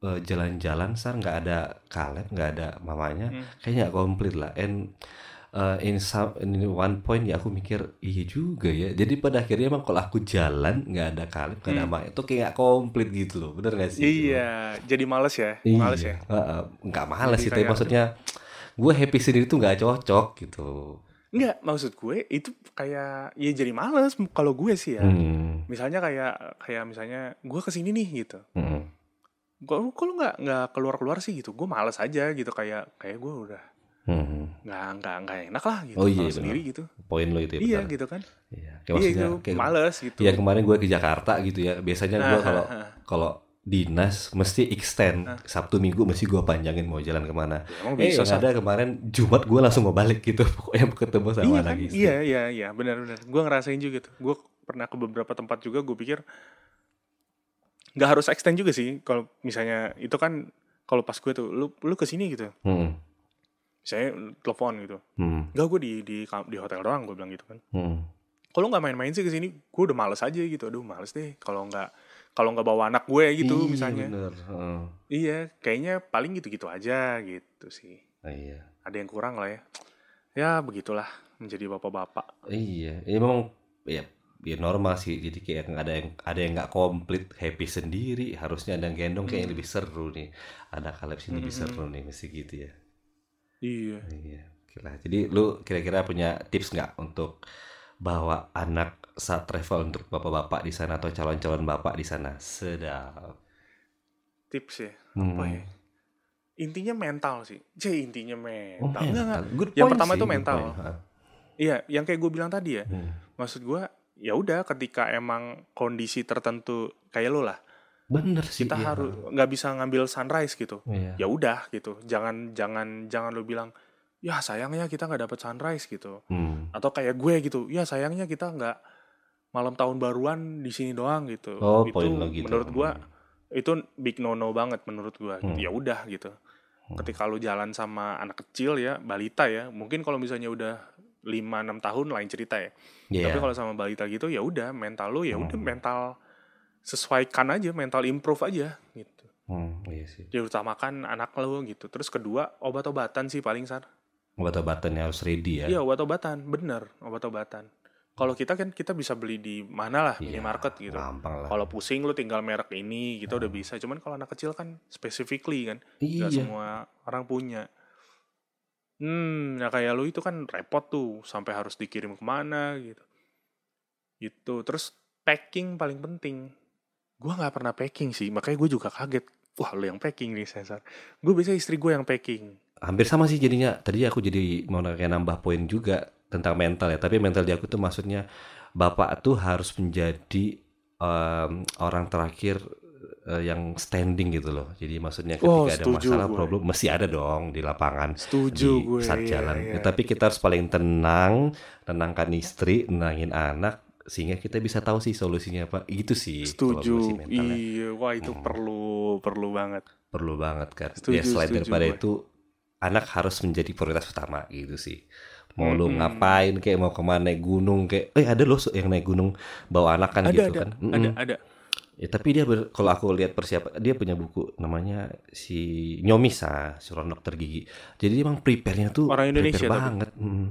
B: eh, jalan-jalan, sar nggak ada Kaleb, nggak ada mamanya,
A: Hmm.
B: kayaknya nggak komplit lah. And eh, in some in one point ya aku mikir, iya juga ya. Jadi pada akhirnya emang kalau aku jalan nggak ada Kaleb, nggak ada
A: Hmm.
B: mamanya, itu kayak nggak komplit gitu loh, bener gak sih?
A: iya jadi males ya
B: Iya.
A: males ya
B: nggak males
A: Jadi
B: sih, tapi
A: kayak-
B: maksudnya gue happy sendiri tuh nggak cocok gitu.
A: Enggak, maksud gue itu kayak ya jadi males kalau gue sih ya.
B: Hmm.
A: Misalnya kayak kayak misalnya gue ke sini nih gitu.
B: Hmm.
A: Lu kok lu nggak nggak keluar keluar sih gitu? Gue males aja gitu kayak kayak gue udah
B: Hmm.
A: nggak nggak nggak enak lah gitu
B: Oh iya,
A: kalau
B: benar.
A: sendiri gitu.
B: Poin lo itu ya.
A: iya gitu kan.
B: Iya. Kayak
A: Iya
B: maksudnya
A: itu
B: kayak
A: males gitu.
B: Iya kemarin gue ke Jakarta gitu ya. Biasanya gue
A: Nah,
B: kalau
A: ha, ha.
B: kalau dinas mesti extend
A: Nah.
B: Sabtu Minggu mesti gue panjangin mau jalan ke mana.
A: Ya, emang
B: Eh
A: bisa
B: ada kemarin Jumat gue langsung mau balik gitu. Pokoknya ketemu sama
A: Iya
B: anak
A: kan? Iya iya iya benar-benar. Gue ngerasain juga tuh. Gue pernah ke beberapa tempat juga. Gue pikir nggak harus extend juga sih. Kalau misalnya itu kan kalau pas gue tuh lu lu ke sini gitu.
B: Hmm.
A: Misalnya telepon gitu.
B: Hmm.
A: Enggak gue di di di hotel doang gue bilang gitu kan.
B: Hmm.
A: Kalau nggak main-main sih ke sini, gue udah males aja gitu. Aduh males deh. Kalau nggak kalau nggak bawa anak gue gitu
B: Iya,
A: misalnya.
B: bener. Heeh.
A: Iya, kayaknya paling gitu-gitu aja gitu sih.
B: Ah, iya.
A: Ada yang kurang lah ya. Ya begitulah menjadi bapak-bapak.
B: Iya, ya memang ya ya normal sih. Jadi kayak ada yang ada yang nggak komplit happy sendiri. Harusnya ada yang gendong kayak lebih seru nih. Ada kaleb sini lebih
A: Hmm.
B: seru nih mesti gitu ya.
A: Iya.
B: Iya. Lah. Jadi lu kira-kira punya tips nggak untuk bawa anak saat travel untuk bapak-bapak di sana atau calon-calon bapak di sana? Sedap.
A: Tips ya.
B: Hmm.
A: Apa ya? Intinya mental sih. Jadi intinya
B: Oh,
A: mental. Enggak, enggak.
B: mental. Good
A: Yang pertama
B: sih,
A: itu mental. Iya, yang kayak gue bilang tadi ya.
B: Hmm.
A: Maksud gue, ya udah ketika emang kondisi tertentu kayak lo lah,
B: Bener sih.
A: kita
B: iya.
A: harus nggak bisa ngambil sunrise gitu.
B: Iya.
A: Ya udah gitu. Jangan jangan jangan lo bilang, ya sayangnya kita nggak dapet sunrise gitu.
B: Hmm.
A: Atau kayak gue gitu, ya sayangnya kita nggak malam tahun baruan di sini doang gitu.
B: Oh,
A: itu
B: poin lo gitu.
A: menurut gue itu big no no banget menurut gue.
B: Hmm.
A: Ya udah gitu.
B: Hmm.
A: Ketika lu jalan sama anak kecil ya, balita ya, mungkin kalau misalnya udah 5-6 tahun lain cerita ya.
B: Iya.
A: Tapi kalau sama balita gitu ya udah mental lu ya udah
B: Hmm.
A: mental sesuaikan aja, mental improve aja gitu.
B: Hmm, iya sih.
A: Dia utamakan anak lu gitu. Terus kedua obat-obatan sih paling sar.
B: Obat-obatannya harus ready ya.
A: Iya obat-obatan, bener obat-obatan. Kalau kita kan kita bisa beli di mana lah
B: Iya,
A: minimarket gitu.
B: Gampang lah.
A: Kalau pusing lu tinggal merek ini gitu udah bisa. Cuman kalau anak kecil kan specifically kan,
B: iya.
A: semua orang punya. Hmm, ya kayak lu itu kan repot tuh sampai harus dikirim ke mana gitu. Gitu. Terus packing paling penting. Gua nggak pernah packing sih, makanya gue juga kaget. Wah lu yang packing nih Cesar. Gue biasa istri gue yang packing.
B: Hampir sama sih jadinya. Tadi aku jadi mau kayak nambah poin juga tentang mental ya. Tapi mental di aku tuh maksudnya bapak tuh harus menjadi em, orang terakhir eh, yang standing gitu loh. Jadi maksudnya ketika
A: Oh,
B: ada masalah
A: gue.
B: problem mesti ada dong di lapangan
A: Setuju
B: di
A: gue.
B: saat
A: iya,
B: jalan.
A: iya.
B: Ya, tapi kita harus paling tenang, tenangkan istri, tenangin anak sehingga kita bisa tahu sih solusinya apa. Itu sih
A: Setuju. Iya, wah itu
B: Hmm.
A: perlu perlu banget.
B: perlu banget kan.
A: Setuju,
B: ya selain
A: setuju
B: daripada
A: gue.
B: itu anak harus menjadi prioritas utama gitu sih. Mau lu
A: Mm-mm.
B: ngapain kayak mau ke mana naik gunung kayak eh ada loh yang naik gunung bawa anak kan
A: Ada
B: gitu
A: ada
B: kan.
A: ada
B: Mm-mm.
A: ada.
B: Ya tapi dia ber- kalau aku lihat persiapan dia punya buku namanya si Nyomisa, suruh dokter gigi. Jadi dia emang prepare-nya tuh
A: Orang Indonesia
B: prepare
A: tapi.
B: banget. Mm.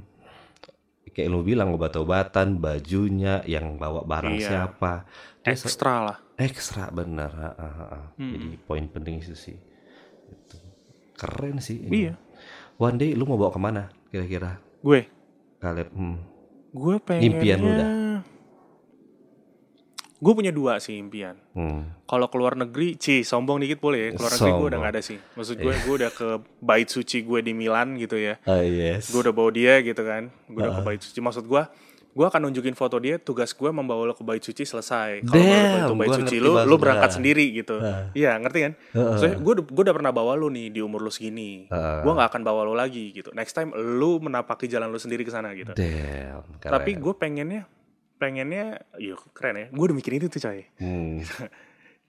B: Kayak lu bilang obat-obatan, bajunya, yang bawa barang
A: Iya.
B: siapa. Dia
A: Ekstra lah.
B: ekstra bener.
A: Mm-mm.
B: Jadi poin penting itu sih. Keren sih. ini.
A: Iya.
B: One day lu mau bawa ke mana kira-kira?
A: Gue
B: Kaleb, hmm.
A: gue pengennya
B: Impian lu dah.
A: Gue punya dua sih impian.
B: Hmm.
A: Kalau keluar negeri, ci sombong dikit boleh ya. Keluar negeri gue udah
B: Sombong.
A: gak ada sih. Maksud gue, gue udah ke bait suci gue di Milan gitu ya.
B: Ah yes.
A: Gue udah bawa dia gitu kan. Gue udah ke bait suci. Maksud gue, gue akan nunjukin foto dia. Tugas gue membawa lo ke bait suci selesai. Kalau
B: ngerti
A: lu, lu
B: maksudnya.
A: berangkat sendiri gitu.
B: Ah.
A: Iya, ngerti kan?
B: Heeh.
A: Soalnya gue, gue udah pernah bawa lu nih di umur lu segini.
B: Ah.
A: Gue gak akan bawa lu lagi gitu. Next time lu menapaki jalan lu sendiri ke sana gitu.
B: Damn. Keren.
A: Tapi gue pengennya, pengennya, yuk keren ya. Gue udah mikirin itu coy.
B: Hmm.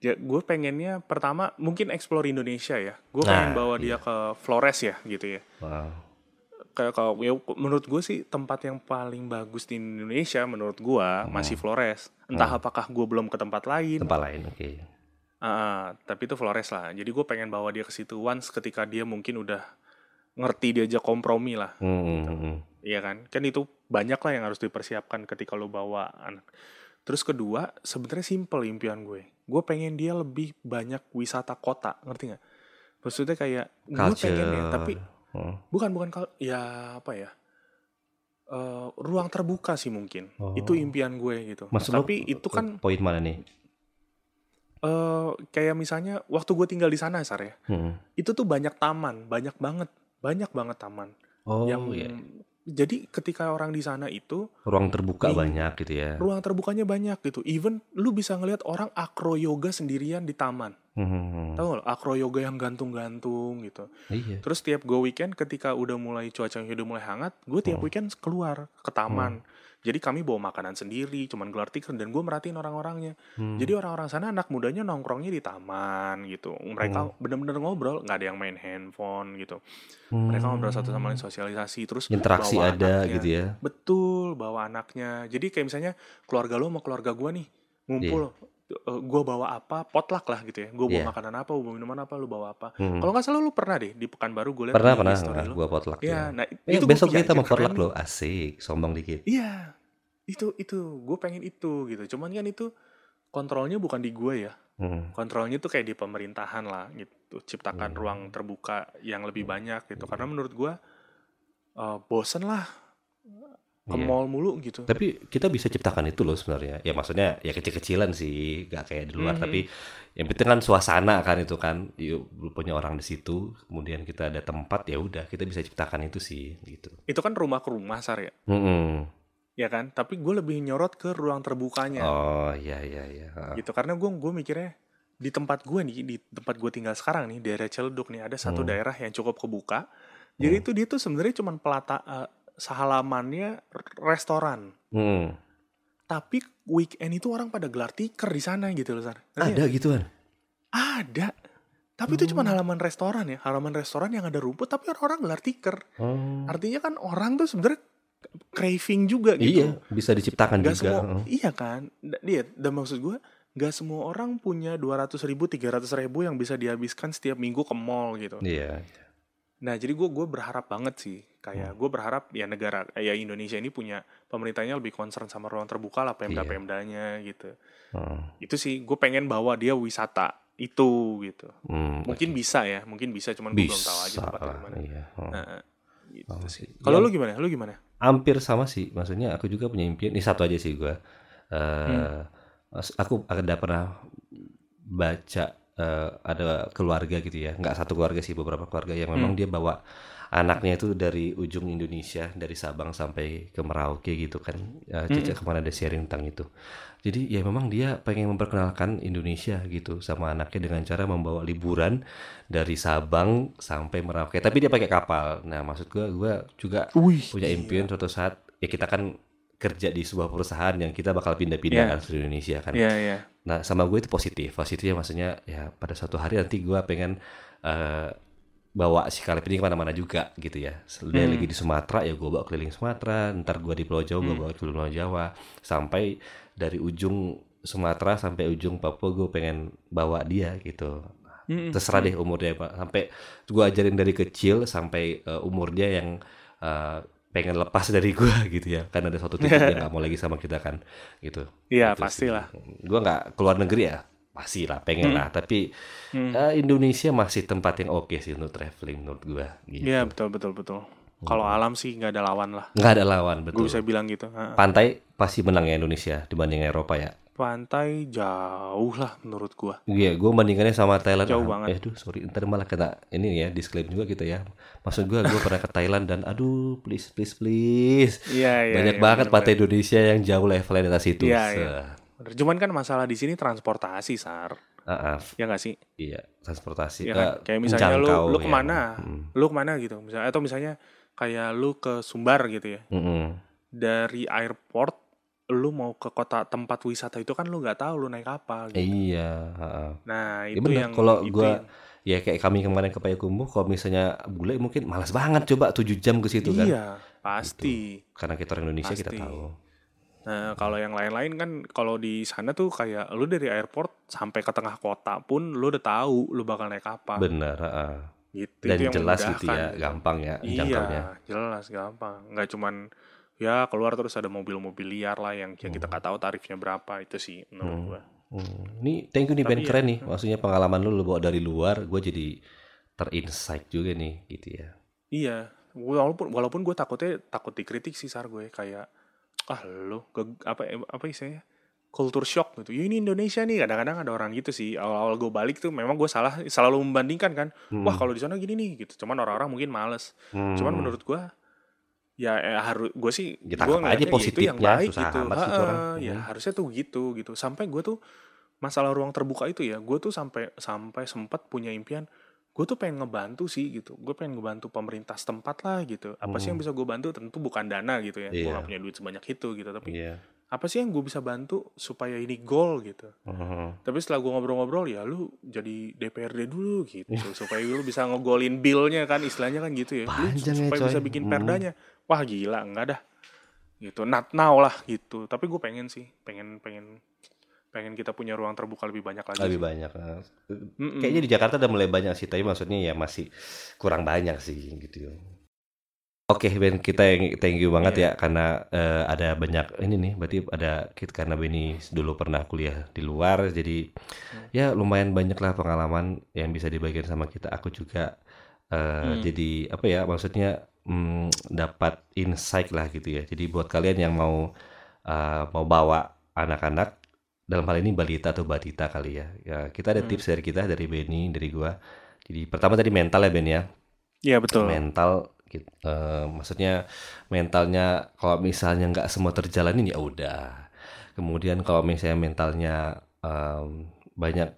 A: Ya, gue pengennya pertama mungkin explore Indonesia ya. Gue
B: Nah,
A: pengen bawa dia ke Flores ya gitu ya.
B: Wow.
A: Kayak kalau ya, menurut gue sih tempat yang paling bagus di Indonesia menurut gue
B: Hmm.
A: masih Flores. Entah apakah gue belum ke tempat lain.
B: Tempat lain, oke.
A: Ah, tapi itu Flores lah. Jadi gue pengen bawa dia ke situ once ketika dia mungkin udah ngerti diajak kompromi lah.
B: Hmm, hmm, hmm.
A: Iya kan? Kan itu banyak lah yang harus dipersiapkan ketika lo bawa anak. Terus kedua, sebenarnya simple impian gue. Gue pengen dia lebih banyak wisata kota, ngerti nggak? Maksudnya kayak gue pengen ya, tapi
B: Hmm.
A: bukan bukan kalau ya apa ya? eh, ruang terbuka sih mungkin.
B: Oh.
A: Itu impian gue gitu.
B: Maksud lo
A: Tapi itu
B: ke
A: kan
B: poin mana nih?
A: eh kayak misalnya waktu gue tinggal di sana Sar ya.
B: Hmm.
A: Itu tuh banyak taman, banyak banget, banyak banget taman
B: Oh
A: yang
B: iya,
A: jadi ketika orang di sana itu
B: ruang terbuka
A: Nih,
B: banyak gitu ya.
A: ruang terbukanya banyak gitu. Even lu bisa ngelihat orang akro yoga sendirian di taman.
B: Hmm.
A: Tahu nggak? Akro yoga yang gantung-gantung gitu.
B: Iya.
A: Terus tiap gue weekend ketika udah mulai cuacanya udah mulai hangat, gue tiap
B: Hmm.
A: weekend keluar ke taman. Jadi kami bawa makanan sendiri, cuman gelar tikar dan gue merhatiin orang-orangnya.
B: Hmm.
A: Jadi orang-orang sana anak mudanya nongkrongnya di taman gitu. Mereka bener-bener ngobrol, nggak ada yang main handphone gitu. Mereka ngobrol satu sama lain sosialisasi, terus
B: Hmm. Interaksi
A: bawa
B: ada
A: anaknya.
B: gitu ya.
A: Betul, bawa anaknya. Jadi kayak misalnya keluarga lo sama keluarga gue nih ngumpul, gue bawa apa, potluck lah gitu ya. Gue bawa
B: Iya.
A: makanan apa, gue bawa minuman apa, lu bawa apa.
B: Hmm.
A: Kalau nggak salah lu pernah deh di Pekanbaru gue liat
B: Pernah pernah
A: story
B: nah, gua potluck
A: Iya,
B: ya.
A: nah
B: Eh,
A: itu
B: besok kita mau potluck loh, asik, sombong dikit.
A: Iya, itu itu gue pengen itu gitu. Cuman kan itu kontrolnya bukan di gue ya.
B: Hmm.
A: Kontrolnya tuh kayak di pemerintahan lah gitu. Ciptakan
B: Hmm.
A: ruang terbuka yang lebih banyak gitu. Karena menurut gue eh, bosen lah ke
B: Iya.
A: mall mulu gitu.
B: Tapi kita bisa ciptakan itu loh sebenarnya. Ya maksudnya ya kecil-kecilan sih, gak kayak di luar.
A: Mhm.
B: Tapi yang penting kan suasana kan itu kan. Yuk, punya orang di situ, kemudian kita ada tempat ya udah kita bisa ciptakan itu sih gitu.
A: Itu kan rumah ke rumah sar ya,
B: Mm-mm.
A: ya kan? Tapi gue lebih nyorot ke ruang terbukanya
B: Oh iya iya iya.
A: Gitu. Karena gue gue mikirnya di tempat gue nih, di tempat gue tinggal sekarang nih, daerah Ciledug nih ada satu
B: Hmm.
A: daerah yang cukup kebuka. Jadi
B: Hmm.
A: itu dia tuh sebenarnya cuma pelata eh, sehalamannya restoran.
B: Mm.
A: Tapi weekend itu orang pada gelar tikar di sana gitu loh, Sar. Ngerti?
B: Ada gituan.
A: Ada. Tapi itu cuma
B: Hmm.
A: halaman restoran ya, halaman restoran yang ada rumput tapi orang-orang gelar tikar.
B: Oh.
A: Artinya kan orang tuh sebenarnya craving juga gitu.
B: Iya, bisa diciptakan
A: Gak
B: juga.
A: semua,
B: Heeh.
A: iya kan? Dia, dan maksud gue, gak semua orang punya 200 ribu, 300 ribu yang bisa dihabiskan setiap minggu ke mall gitu.
B: Iya.
A: Nah, jadi gue gue berharap banget sih,
B: Hmm.
A: kayak gue berharap ya negara, ya Indonesia ini punya pemerintahnya lebih concern sama ruang terbuka lah,
B: Iya.
A: pemda-pemdanya gitu.
B: Heeh.
A: Itu sih, gue pengen bawa dia wisata itu gitu.
B: Hmm,
A: Mungkin bisa ya, mungkin bisa, cuman gue belum tahu aja tempatnya
B: lah,
A: gimana.
B: iya. Heeh.
A: Nah, gitu
B: Oh,
A: sih. Kalau
B: Yang
A: lu gimana? Lu gimana?
B: hampir sama sih, maksudnya aku juga punya impian. Ini satu aja sih gua. Eh,
A: Hmm.
B: Aku ada pernah baca eh, ada keluarga gitu ya, nggak satu keluarga sih, beberapa keluarga yang memang
A: Hmm.
B: dia bawa anaknya itu dari ujung Indonesia, dari Sabang sampai ke Merauke gitu kan. Eh, Cica
A: Hmm.
B: ke mana ada sharing tentang itu. Jadi ya memang dia pengen memperkenalkan Indonesia gitu sama anaknya dengan cara membawa liburan dari Sabang sampai Merauke. Tapi dia pakai kapal. Nah maksud gua, gua juga punya impian suatu saat ya kita kan kerja di sebuah perusahaan yang kita bakal pindah-pindah
A: Iya.
B: kan seluruh Indonesia kan.
A: Iya, iya.
B: Nah sama gue itu positif. Positifnya maksudnya ya pada suatu hari nanti gue pengen eh, bawa si Kaleb ini ke mana-mana juga gitu ya. Dia
A: Hmm.
B: lagi di Sumatera ya gue bawa keliling Sumatera. Ntar gue di Pulau Jawa gue
A: Hmm.
B: bawa keliling Pulau Jawa. Sampai dari ujung Sumatera sampai ujung Papua gue pengen bawa dia gitu.
A: Mm-mm.
B: Terserah deh umurnya Pak. Sampai gue ajarin dari kecil sampai eh, umur dia yang eh, pengen lepas dari gue gitu ya. Kan ada suatu titik dia nggak mau lagi sama kita kan gitu.
A: Iya,
B: Gitu
A: pastilah.
B: Gua nggak keluar negeri ya, pasti lah, pengen
A: Hmm.
B: lah. Tapi
A: Hmm.
B: eh, Indonesia masih tempat yang oke sih untuk traveling menurut gua. Gitu.
A: Iya, betul, betul, betul. Kalau alam sih nggak ada lawan lah.
B: Nggak ada lawan
A: Gue
B: betul.
A: bisa bilang gitu.
B: Pantai pasti menang ya Indonesia dibanding Eropa ya.
A: Pantai jauh lah menurut gua.
B: Iya, gua bandingkannya sama Thailand.
A: Jauh banget.
B: Eh, aduh, sorry, ntar malah kena ini ya disclaim juga kita ya. Maksud gua, gua pernah ke Thailand dan aduh, please, please, please.
A: Iya, iya.
B: Banyak
A: iya,
B: banget
A: bener-bener.
B: pantai Indonesia yang jauh levelnya di atas itu.
A: Iya, iya. Bener. Cuman kan masalah di sini transportasi, Sar.
B: Ah, ah,
A: Ya nggak sih?
B: iya, transportasi.
A: Iya kan? Kayak misalnya lu lu
B: ya.
A: ke mana?
B: Mm,
A: Lu ke mana gitu. Misalnya atau misalnya kayak lu ke Sumbar gitu ya.
B: mm-mm.
A: Dari airport lu mau ke kota tempat wisata itu kan lu nggak tahu lu naik apa gitu.
B: Iya.
A: Nah,
B: Ya
A: itu
B: bener,
A: yang
B: kalau gua ya kayak kami kemarin ke Payakumbuh kalau misalnya bule mungkin malas banget coba 7 jam ke situ kan.
A: iya, pasti.
B: Karena kita orang Indonesia kita
A: Pasti.
B: tahu.
A: Nah, kalau yang lain-lain kan kalau di sana tuh kayak lu dari airport sampai ke tengah kota pun lu udah tahu lu bakal naik apa.
B: Benar, heeh.
A: Gitu.
B: Dan
A: itu yang
B: jelas gitu ya,
A: gitu.
B: gampang ya jangkaunya.
A: Iya, jelas gampang. Nggak cuman ya keluar terus ada mobil-mobil liar lah yang yang kita nggak tahu tarifnya berapa itu sih menurut
B: Hmm.
A: gua.
B: Hmm. Ini thank you nih Ben
A: ya,
B: keren nih. Maksudnya pengalaman lu lu bawa dari luar, gue jadi terinsight juga nih gitu ya.
A: Iya, walaupun walaupun gue takutnya takut dikritik sih sar gue kayak ah lo apa apa istilahnya culture shock gitu ya ini Indonesia nih kadang-kadang ada orang gitu sih awal-awal gue balik tuh memang gue salah selalu membandingkan kan wah kalau di sana gini nih gitu cuman orang-orang mungkin males
B: Hmm.
A: cuman menurut gue ya eh, harus gue sih
B: Ya,
A: gue
B: tangkap aja
A: ya
B: positifnya,
A: yang baik
B: susah
A: gitu
B: amat sih itu
A: Ha-ha,
B: orang.
A: ya
B: Hmm.
A: harusnya tuh gitu gitu sampai gue tuh masalah ruang terbuka itu ya gue tuh sampai sampai sempat punya impian gue tuh pengen ngebantu sih gitu gue pengen ngebantu pemerintah setempat lah gitu apa sih yang bisa gue bantu tentu bukan dana gitu ya gue
B: Hmm. Iya.
A: gak punya duit sebanyak itu gitu tapi
B: Iya.
A: apa sih yang gue bisa bantu supaya ini goal gitu
B: Mhm.
A: tapi setelah gue ngobrol-ngobrol ya lu jadi DPRD dulu gitu
B: Iya.
A: supaya lu bisa ngegolin billnya kan istilahnya kan gitu ya Lu
B: Panjang ya,
A: supaya
B: coy.
A: bisa bikin
B: Hmm.
A: Wah gila enggak dah gitu not now lah gitu tapi gue pengen sih pengen pengen pengen kita punya ruang terbuka lebih banyak lagi
B: lebih
A: sih.
B: banyak eh.
A: Mm-mm.
B: kayaknya di Jakarta udah mulai banyak sih tapi maksudnya ya masih kurang banyak sih gitu Oke Ben kita yang thank you banget
A: Iya.
B: ya karena eh, ada banyak ini nih berarti ada kita karena Benny dulu pernah kuliah di luar jadi
A: Hmm.
B: ya lumayan banyak lah pengalaman yang bisa dibagikan sama kita aku juga eh,
A: Hmm.
B: jadi apa ya maksudnya mm, dapat insight lah gitu ya. Jadi buat kalian yang mau eh, mau bawa anak-anak dalam hal ini balita atau batita kali ya. Ya kita ada
A: Hmm.
B: tips dari kita dari Benny dari gua. Jadi pertama tadi mental ya Ben ya?
A: Iya betul.
B: Mental gitu. Eh, maksudnya mentalnya kalau misalnya nggak semua terjalanin ya udah. Kemudian kalau misalnya mentalnya em, banyak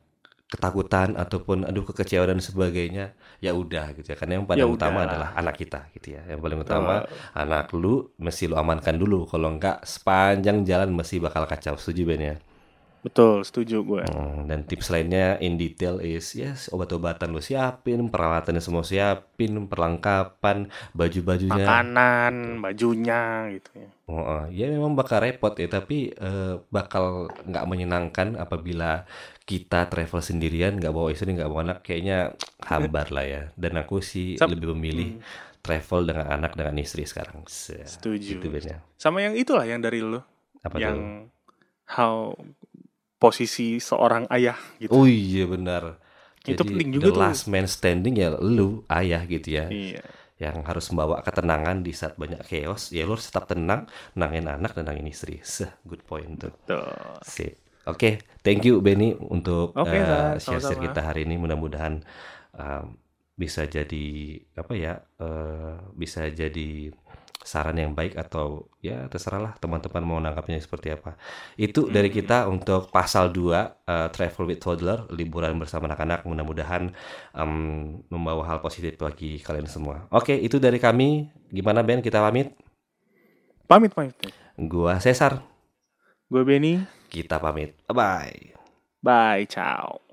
B: ketakutan ataupun aduh kekecewaan dan sebagainya ya udah gitu ya. Karena yang paling
A: Ya
B: utama
A: udah.
B: adalah anak kita gitu ya. Yang paling utama
A: Betul.
B: anak lu mesti lu amankan dulu. Kalau nggak sepanjang jalan mesti bakal kacau. Setuju Ben ya?
A: Betul setuju gue.
B: Hmm, dan tips lainnya in detail is yes obat-obatan lu siapin, peralatannya semua siapin, perlengkapan, baju-bajunya.
A: makanan bajunya gitu ya.
B: Oh, ya memang bakal repot ya, tapi eh, bakal nggak menyenangkan apabila kita travel sendirian, nggak bawa istri, nggak bawa anak, kayaknya hambar lah ya. Dan aku sih
A: Sam-
B: lebih memilih travel dengan anak dengan istri sekarang. Se-
A: Setuju.
B: Gitu
A: sama yang itulah yang dari lu
B: Apa
A: yang
B: tuh?
A: how posisi seorang ayah gitu
B: Oh iya benar.
A: Itu
B: Jadi
A: penting juga
B: the
A: tuh.
B: last man standing ya lu ayah gitu ya.
A: iya
B: yang harus membawa ketenangan di saat banyak chaos ya lu harus tetap tenang nangin anak dan nangin istri Seh, good point tuh sip oke thank you Benny untuk eh,
A: Zah,
B: share kita hari ini. Mudah-mudahan um, bisa jadi apa ya eh, bisa jadi saran yang baik atau ya terserahlah teman-teman mau nangkapnya seperti apa. Itu dari
A: Hmm.
B: kita untuk pasal 2 eh, travel with toddler liburan bersama anak-anak. Mudah-mudahan em, membawa hal positif bagi kalian semua. Oke itu dari kami. Gimana Ben? Kita pamit?
A: Pamit pamit
B: gua Cesar.
A: Gue Benny
B: kita pamit. Bye
A: bye ciao